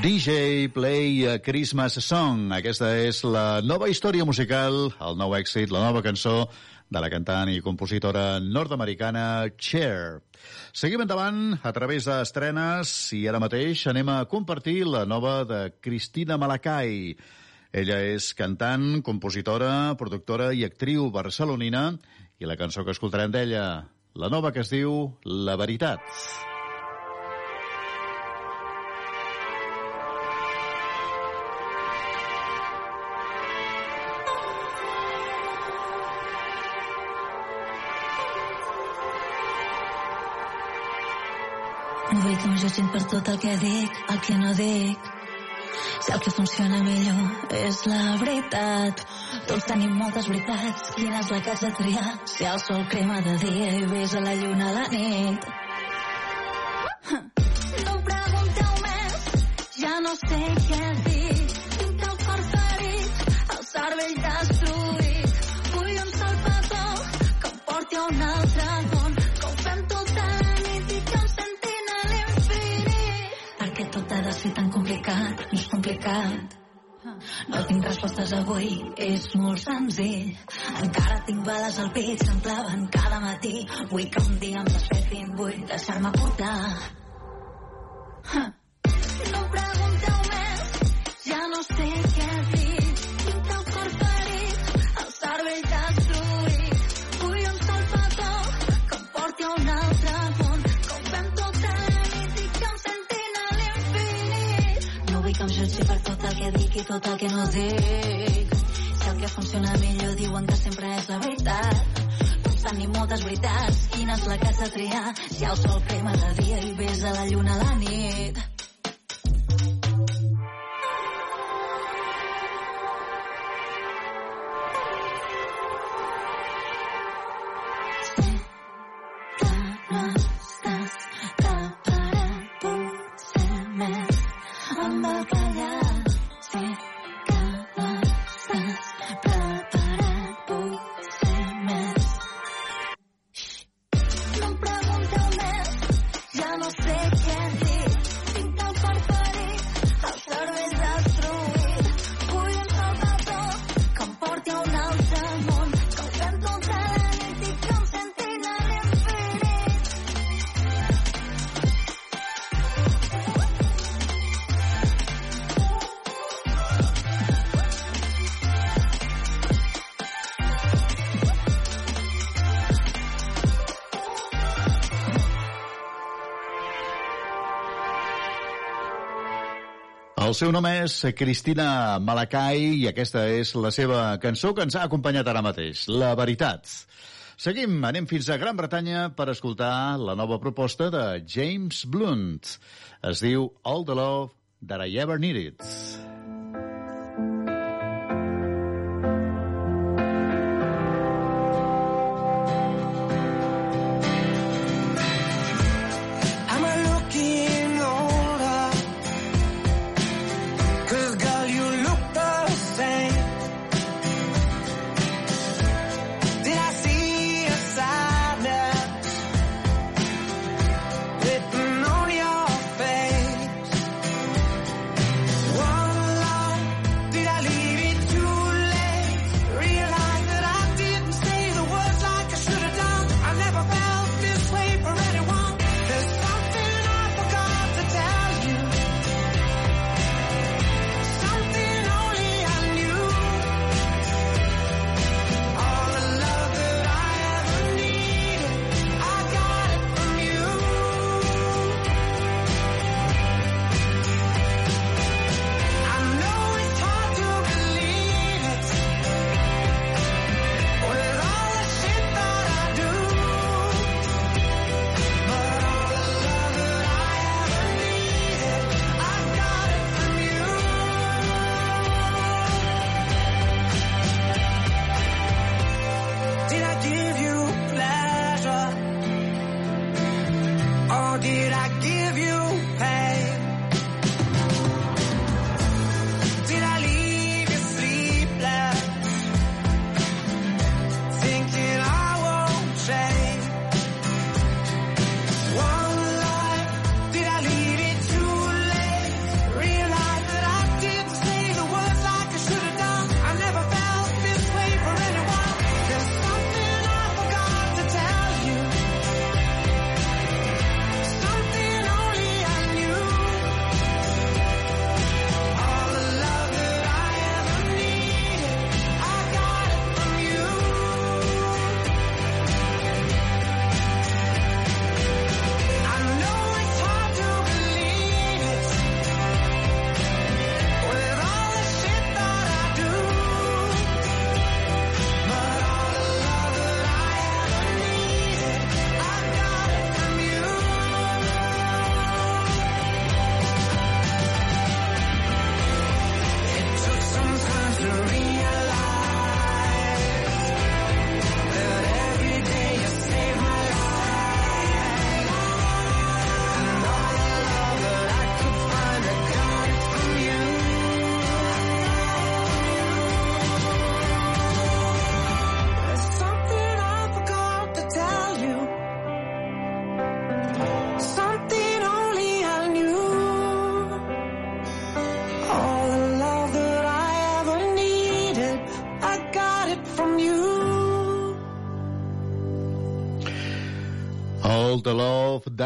DJ Play a Christmas Song. Aquesta és la nova història musical, el nou èxit, la nova cançó de la cantant i compositora nord-americana Cher. Seguim endavant a través d'estrenes i ara mateix anem a compartir la nova de Cristina Malacai. Ella és cantant, compositora, productora i actriu barcelonina i la cançó que escoltarem d'ella, la nova que es diu La Veritat. No vull que em jutgin per tot el que dic, el que no dic. Si el que funciona millor és la veritat. Tots tenim moltes veritats, quina és la que haig de triar? Si el sol crema de dia i ves a la lluna a la nit. No pregunteu més, ja no sé què dir. Tinc el cor ferit, el cervell destruït. Vull un salvador que em porti a un complicat. No tinc respostes avui, és molt senzill. Encara tinc bales al pit, se'm claven cada matí. Vull que un dia em despertin, vull deixar-me portar. No em pregunteu més, ja no sé què dir. Que em jutgi per tot el que dic i tot el que no dic. Si el que funciona millor diuen que sempre és la veritat. Tots tenim moltes veritats, quina és la que has de triar? Si el sol crema de dia i ves a la lluna a la nit. Seu nom és Cristina Malacai i aquesta és la seva cançó que ens ha acompanyat ara mateix, La Veritat. Seguim, anem fins a Gran Bretanya per escoltar la nova proposta de James Blunt. Es diu All the Love That I Ever Needed.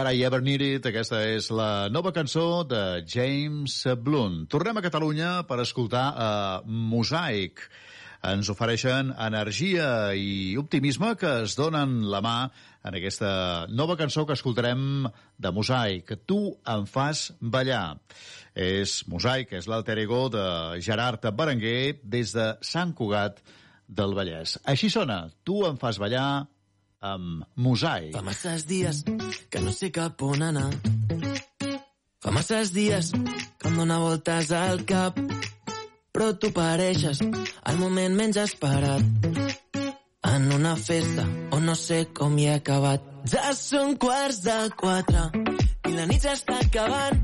That I Ever Needed. Aquesta és la nova cançó de James Blunt. Tornem a Catalunya per escoltar uh, Mosaic. Ens ofereixen energia i optimisme que es donen la mà en aquesta nova cançó que escoltarem de Mosaic. Tu em fas ballar. És Mosaic, és l'alter ego de Gerard Berenguer des de Sant Cugat del Vallès. Així sona, tu em fas ballar amb Mosaic. Fa masses dies que no sé cap on anar. Fa masses dies que em dóna voltes al cap. Però tu pareixes al moment menys esperat. En una festa on no sé com hi he acabat. Ja són quarts de quatre i la nit ja està acabant.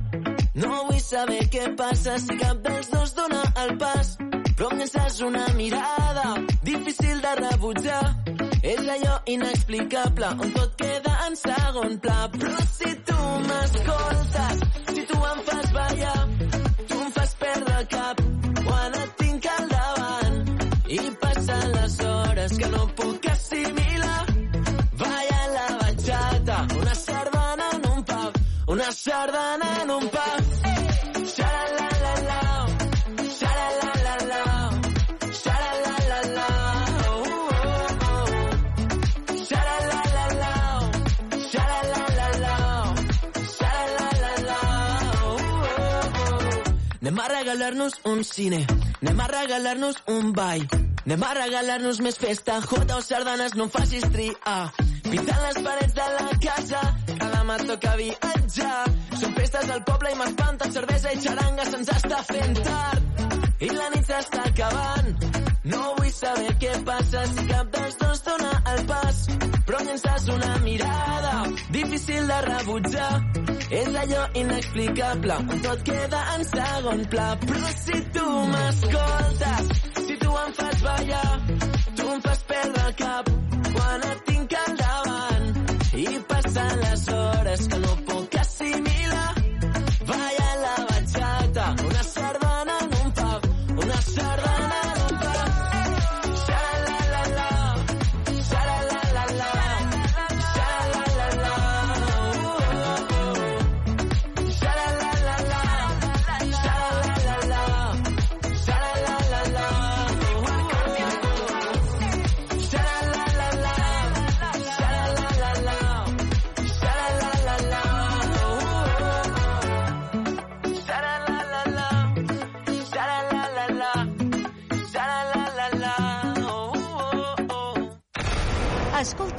No vull saber què passa si cap dels dos dona el pas. Però em llences una mirada difícil de rebutjar. És allò inexplicable on tot queda en segon pla. Però si tu m'escoltes, si tu em fas ballar, tu em fas perdre el cap quan et tinc al davant. I passen les hores que no puc assimilar. Balla la bachata, una sardana en un pub, una sardana en un Anem a regalar-nos un cine, anem a regalar-nos un ball, anem a regalar-nos més festa, jota o sardanes, no em facis triar. Pintant les parets de la casa, que demà toca viatjar. Són festes al poble i m'espanten, cervesa i xaranga se'ns està fent tard. I la nit s'està acabant, no vull saber què passa si cap dels dos dona el pas. Però llenças una mirada difícil de rebutjar. És allò inexplicable, on tot queda en segon pla. Però si tu m'escoltes, si tu em fas ballar, tu em fas perdre el cap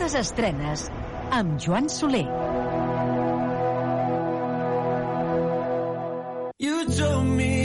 Escoltes estrenes amb Joan Soler. You told me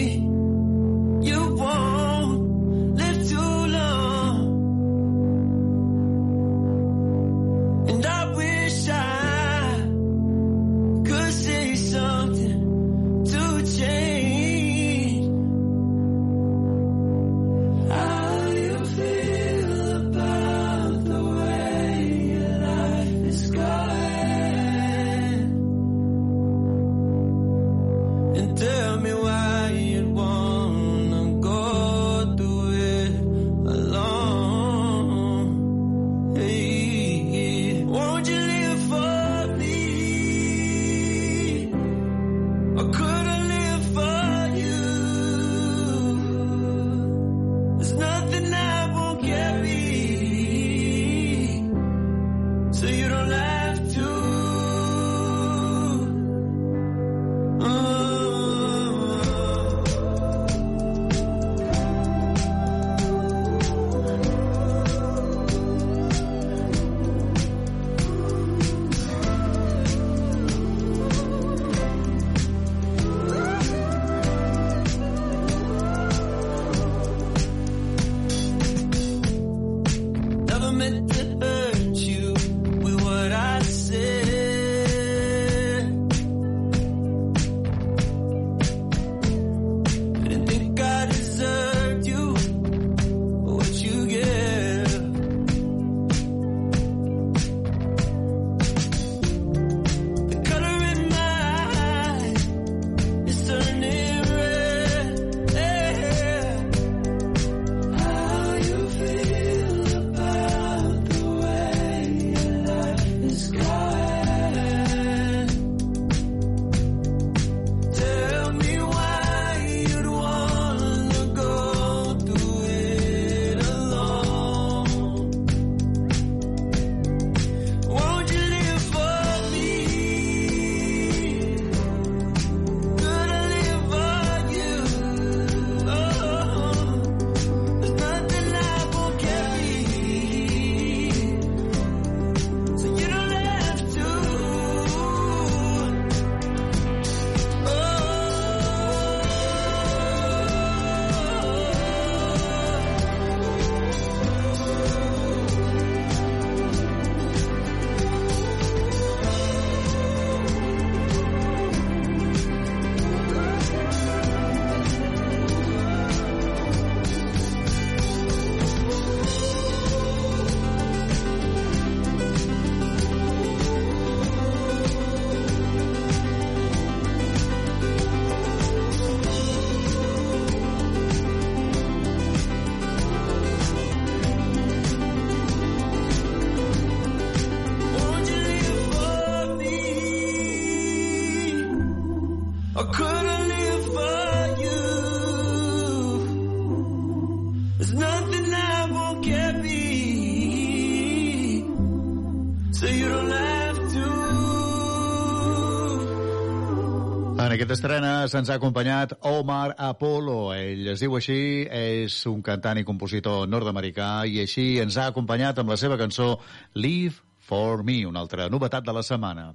aquesta estrena se'ns ha acompanyat Omar Apollo. Ell es diu així, és un cantant i compositor nord-americà i així ens ha acompanyat amb la seva cançó Live for Me, una altra novetat de la setmana.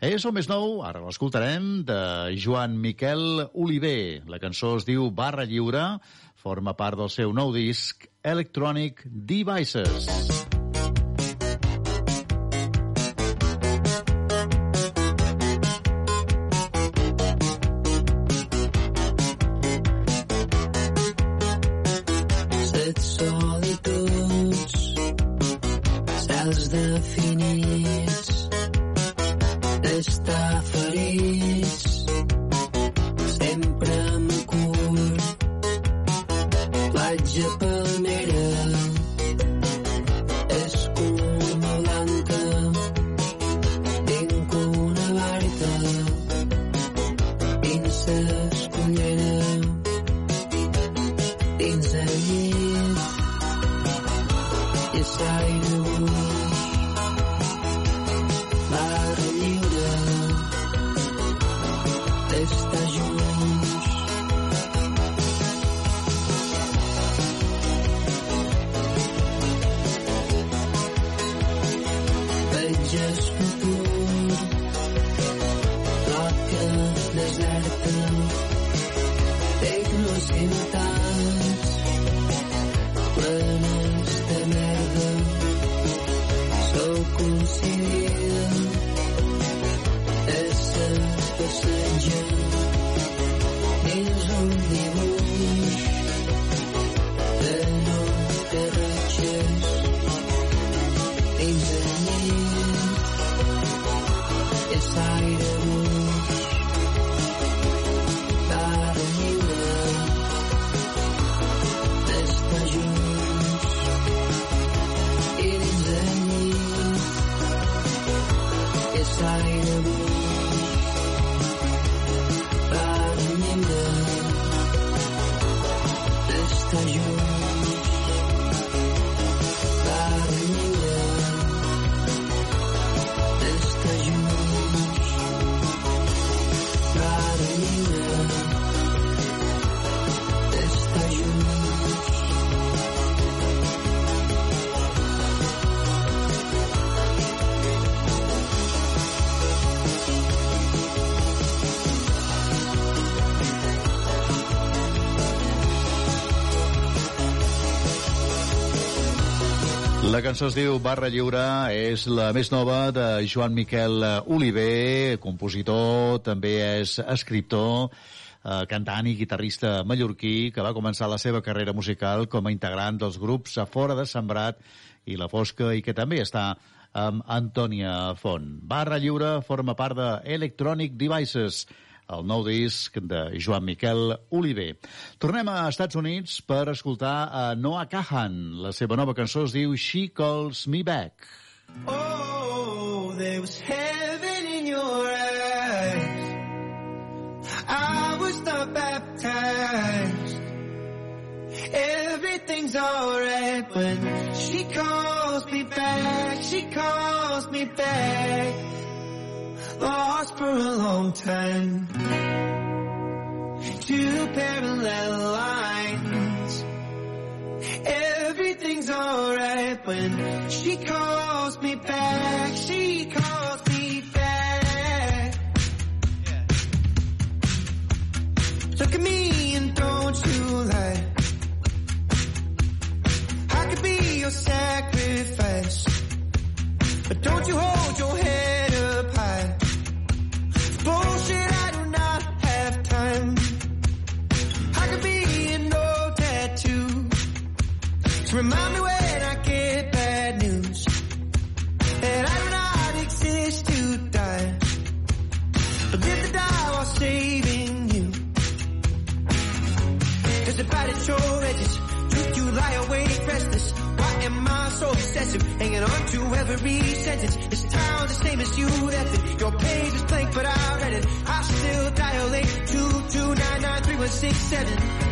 És el més nou, ara l'escoltarem, de Joan Miquel Oliver. La cançó es diu Barra Lliure, forma part del seu nou disc Electronic Devices. Set cançó es diu Barra Lliure, és la més nova de Joan Miquel Oliver, compositor, també és escriptor, eh, cantant i guitarrista mallorquí que va començar la seva carrera musical com a integrant dels grups A Fora de Sembrat i La Fosca i que també està amb Antònia Font. Barra Lliure forma part de Electronic Devices, el nou disc de Joan Miquel Oliver. Tornem a Estats Units per escoltar a Noah Kahan. La seva nova cançó es diu She Calls Me Back. Oh, there was heaven in your eyes. I was not baptized. Everything's alright when she calls me back. She calls me back. Lost for a long time. Two parallel lines. Everything's alright when she calls me back. She calls me back. Look at me and don't you lie. I could be your sacrifice. But don't you hold your head remind me when I get bad news. That I do not exist to die. But live to die while saving you. Cause the bite at your edges. Truth you lie awake restless. Why am I so obsessive? Hanging on to every sentence. This town's the same as you left it. Your page is blank, but I read it. I still dial 822993167. Oh,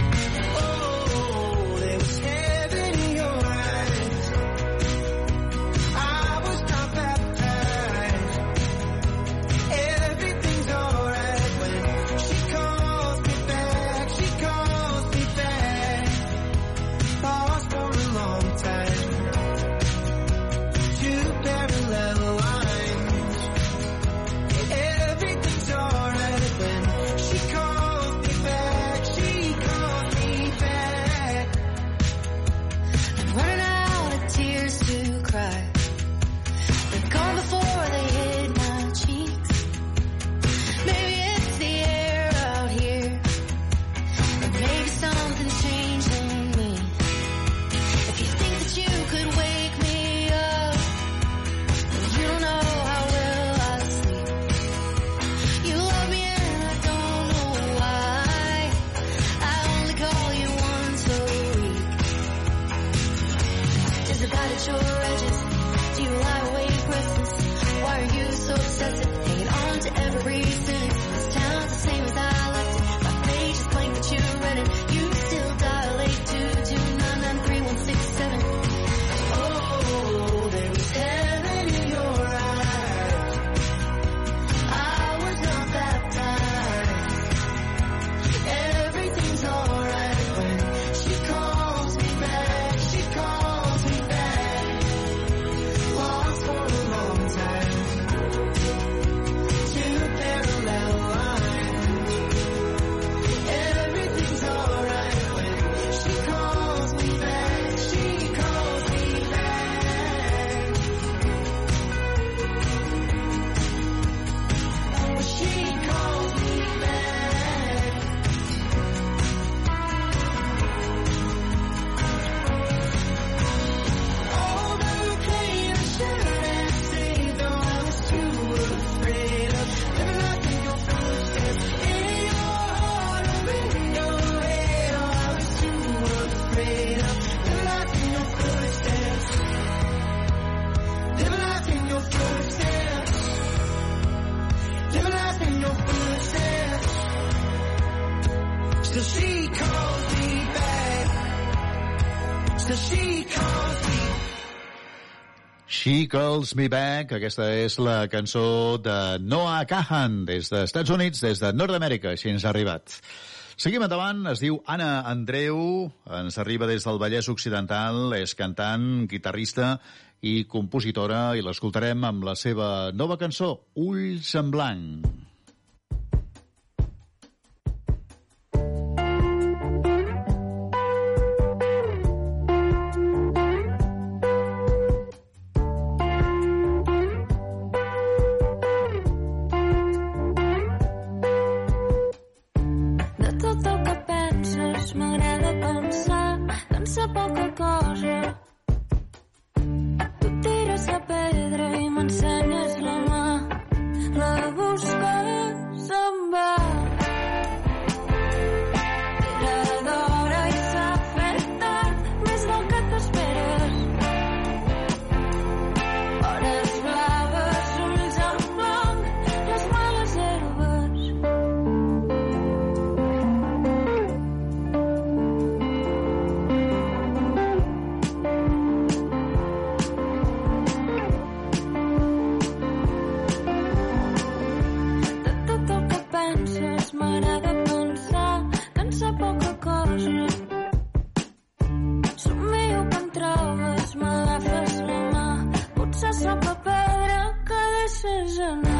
Calls Me Back. Aquesta és la cançó de Noah Kahan, des dels Estats Units, des de Nord-Amèrica, així ens ha arribat. Seguim endavant, es diu Anna Andreu, ens arriba des del Vallès Occidental, és cantant, guitarrista i compositora, i l'escoltarem amb la seva nova cançó, Ulls en blanc. around.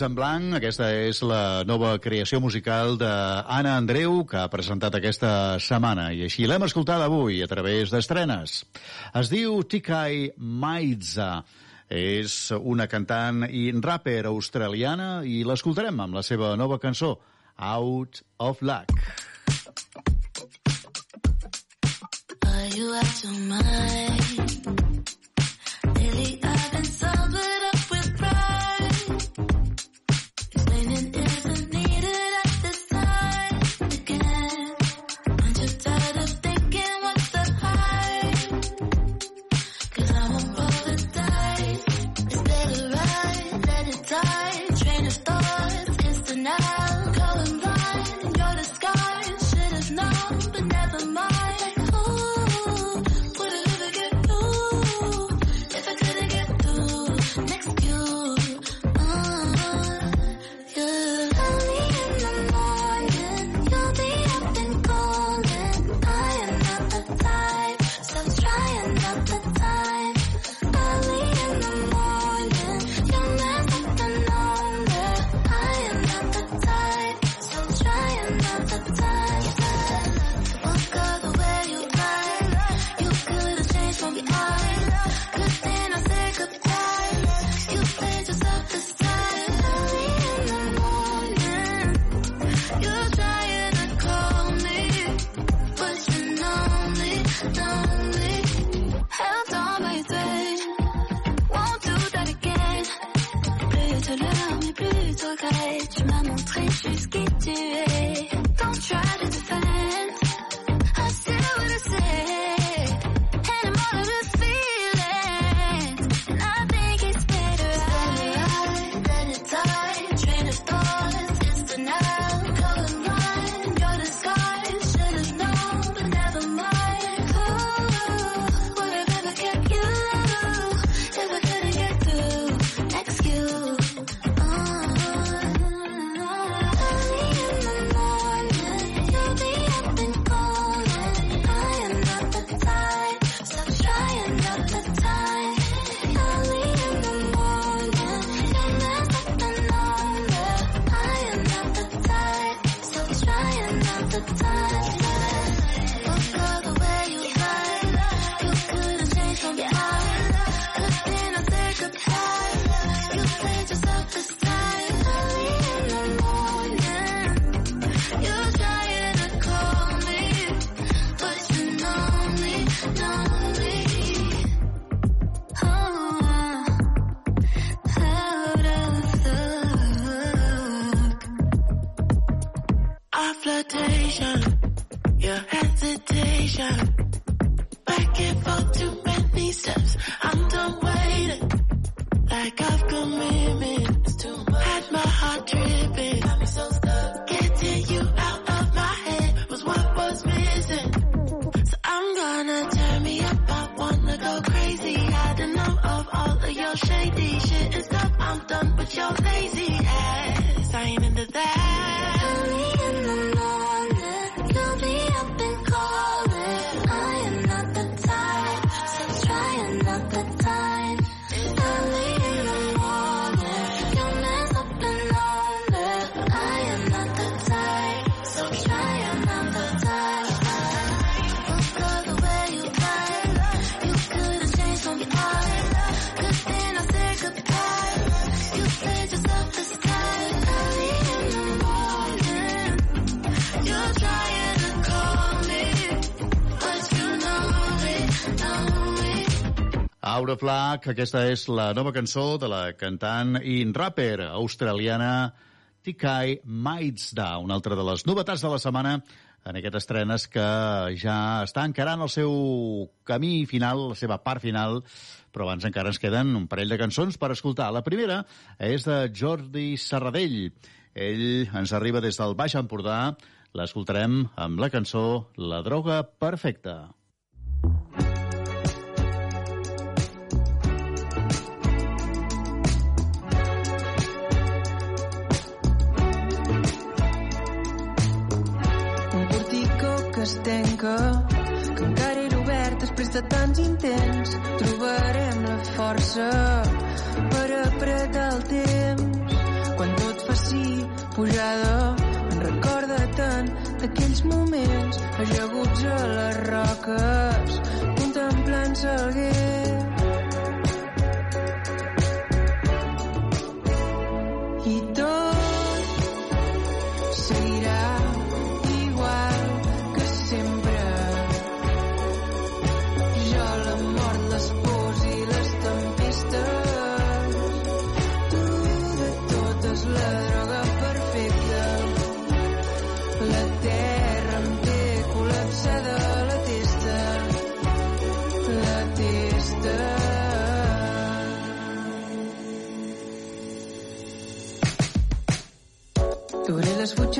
Amics en Blanc, aquesta és la nova creació musical d'Anna Andreu, que ha presentat aquesta setmana, i així l'hem escoltada avui a través d'estrenes. Es diu Tikai Maiza, és una cantant i rapper australiana, i l'escoltarem amb la seva nova cançó, Out of Luck. Are you out of mind? Of Luck, aquesta és la nova cançó de la cantant i rapper australiana Tikai Maitsda, una altra de les novetats de la setmana en aquestes estrenes que ja està encarant el seu camí final, la seva part final, però abans encara ens queden un parell de cançons per escoltar. La primera és de Jordi Serradell. Ell ens arriba des del Baix Empordà. L'escoltarem amb la cançó La droga perfecta. Es tanca, que encara era obert després de tants intents. Trobarem la força per apretar el temps. Quan tot faci pujada, en recorda tant d'aquells moments ajaguts a les roques, contemplant-se el guer.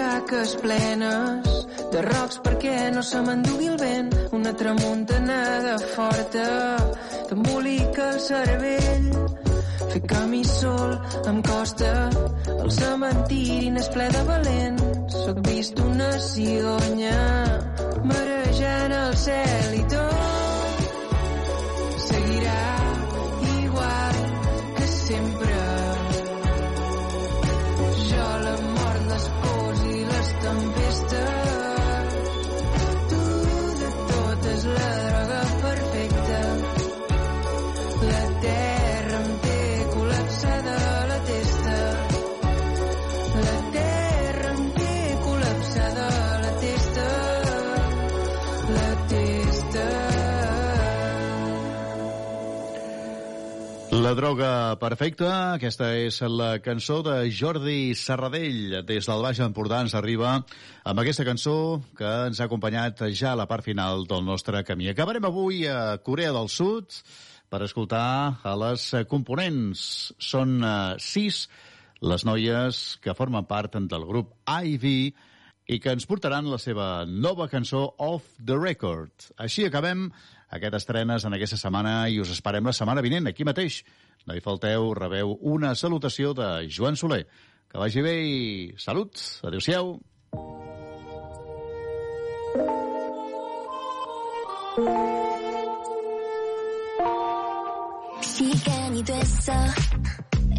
Butxaques plenes de rocs perquè no se m'endugui el vent. Una tramuntanada forta t'embolica el cervell. Fer camí sol em costa, el cementiri n'és ple de valents. Soc vist una cigonya marejant el cel i tot seguirà igual que sempre. some La droga perfecta, aquesta és la cançó de Jordi Serradell. Des del Baix Empordà ens arriba amb aquesta cançó que ens ha acompanyat ja a la part final del nostre camí. Acabarem avui a Corea del Sud per escoltar a les components. Són eh, sis les noies que formen part del grup Ivy i que ens portaran la seva nova cançó Off the Record. Així acabem aquest estrenes en aquesta setmana i us esperem la setmana vinent, aquí mateix. No hi falteu, rebeu una salutació de Joan Soler. Que vagi bé i salut. Adéu-siau. 시간이 됐어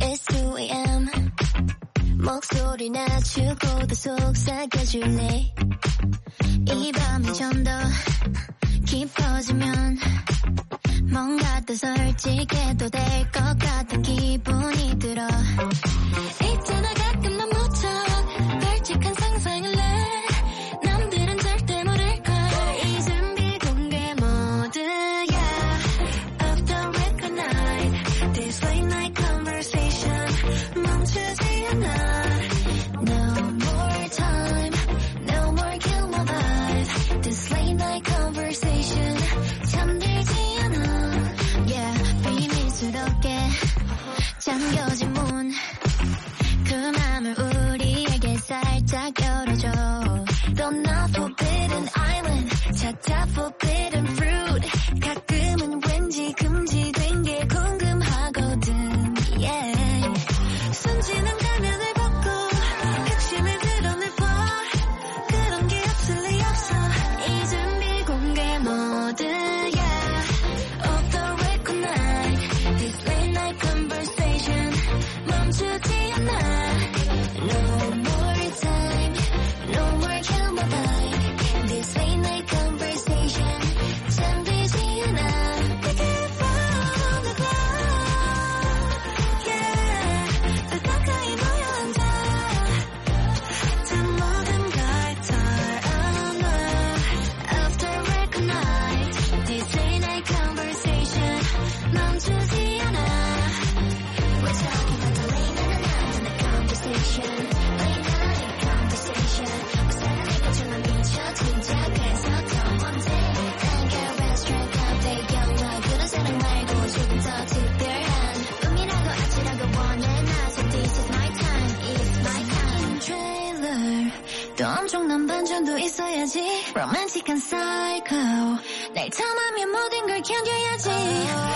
It's 2am 목소리 속삭여줄래 이 밤이 좀더 깊어지면 뭔가 더 솔직해도 될 것 같은 기분이 들어. 있잖아 가끔 너무 stupid 견뎌야지. 로맨틱한 사이코 날 참으면 모든 걸 견뎌야지.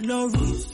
got no roots.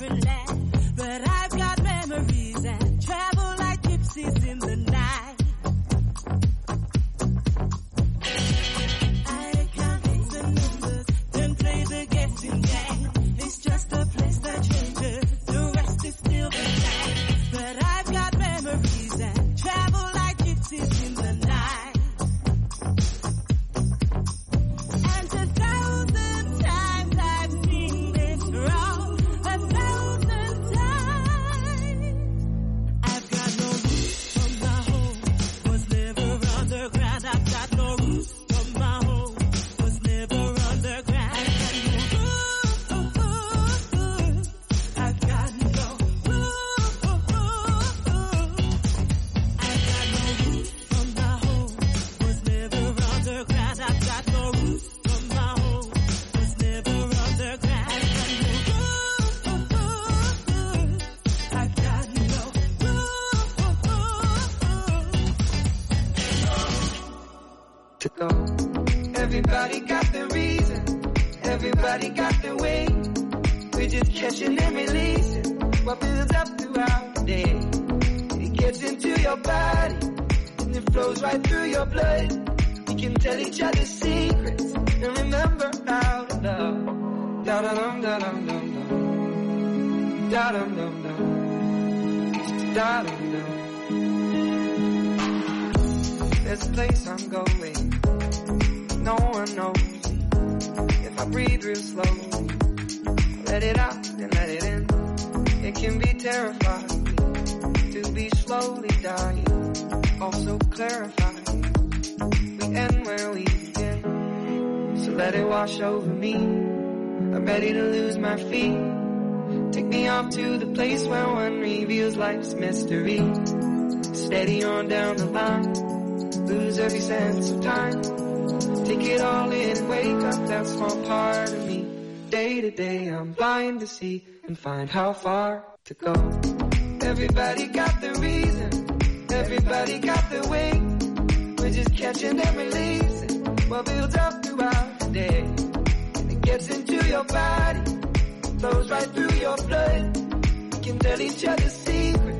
relax. mystery. Steady on down the line, lose every sense of time. Take it all in, wake up that small part of me. Day to day, I'm blind to see and find how far to go. Everybody got the reason, everybody got the way. We're just catching and releasing what builds up throughout the day. And it gets into your body, flows right through your blood. We can tell each other secrets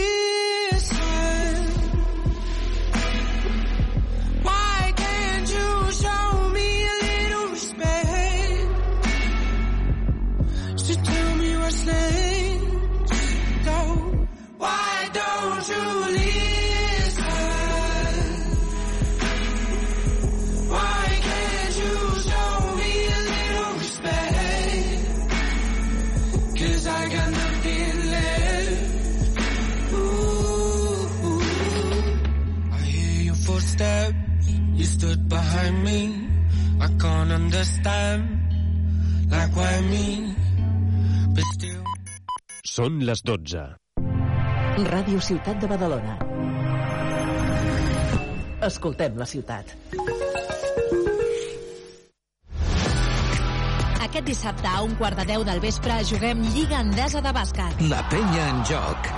can't understand. Like why me? But still. Són les 12 Ràdio Ciutat de Badalona. Escoltem la ciutat. Aquest dissabte a un quart de deu del vespre juguem Lliga Endesa de Bàsquet. La penya en joc.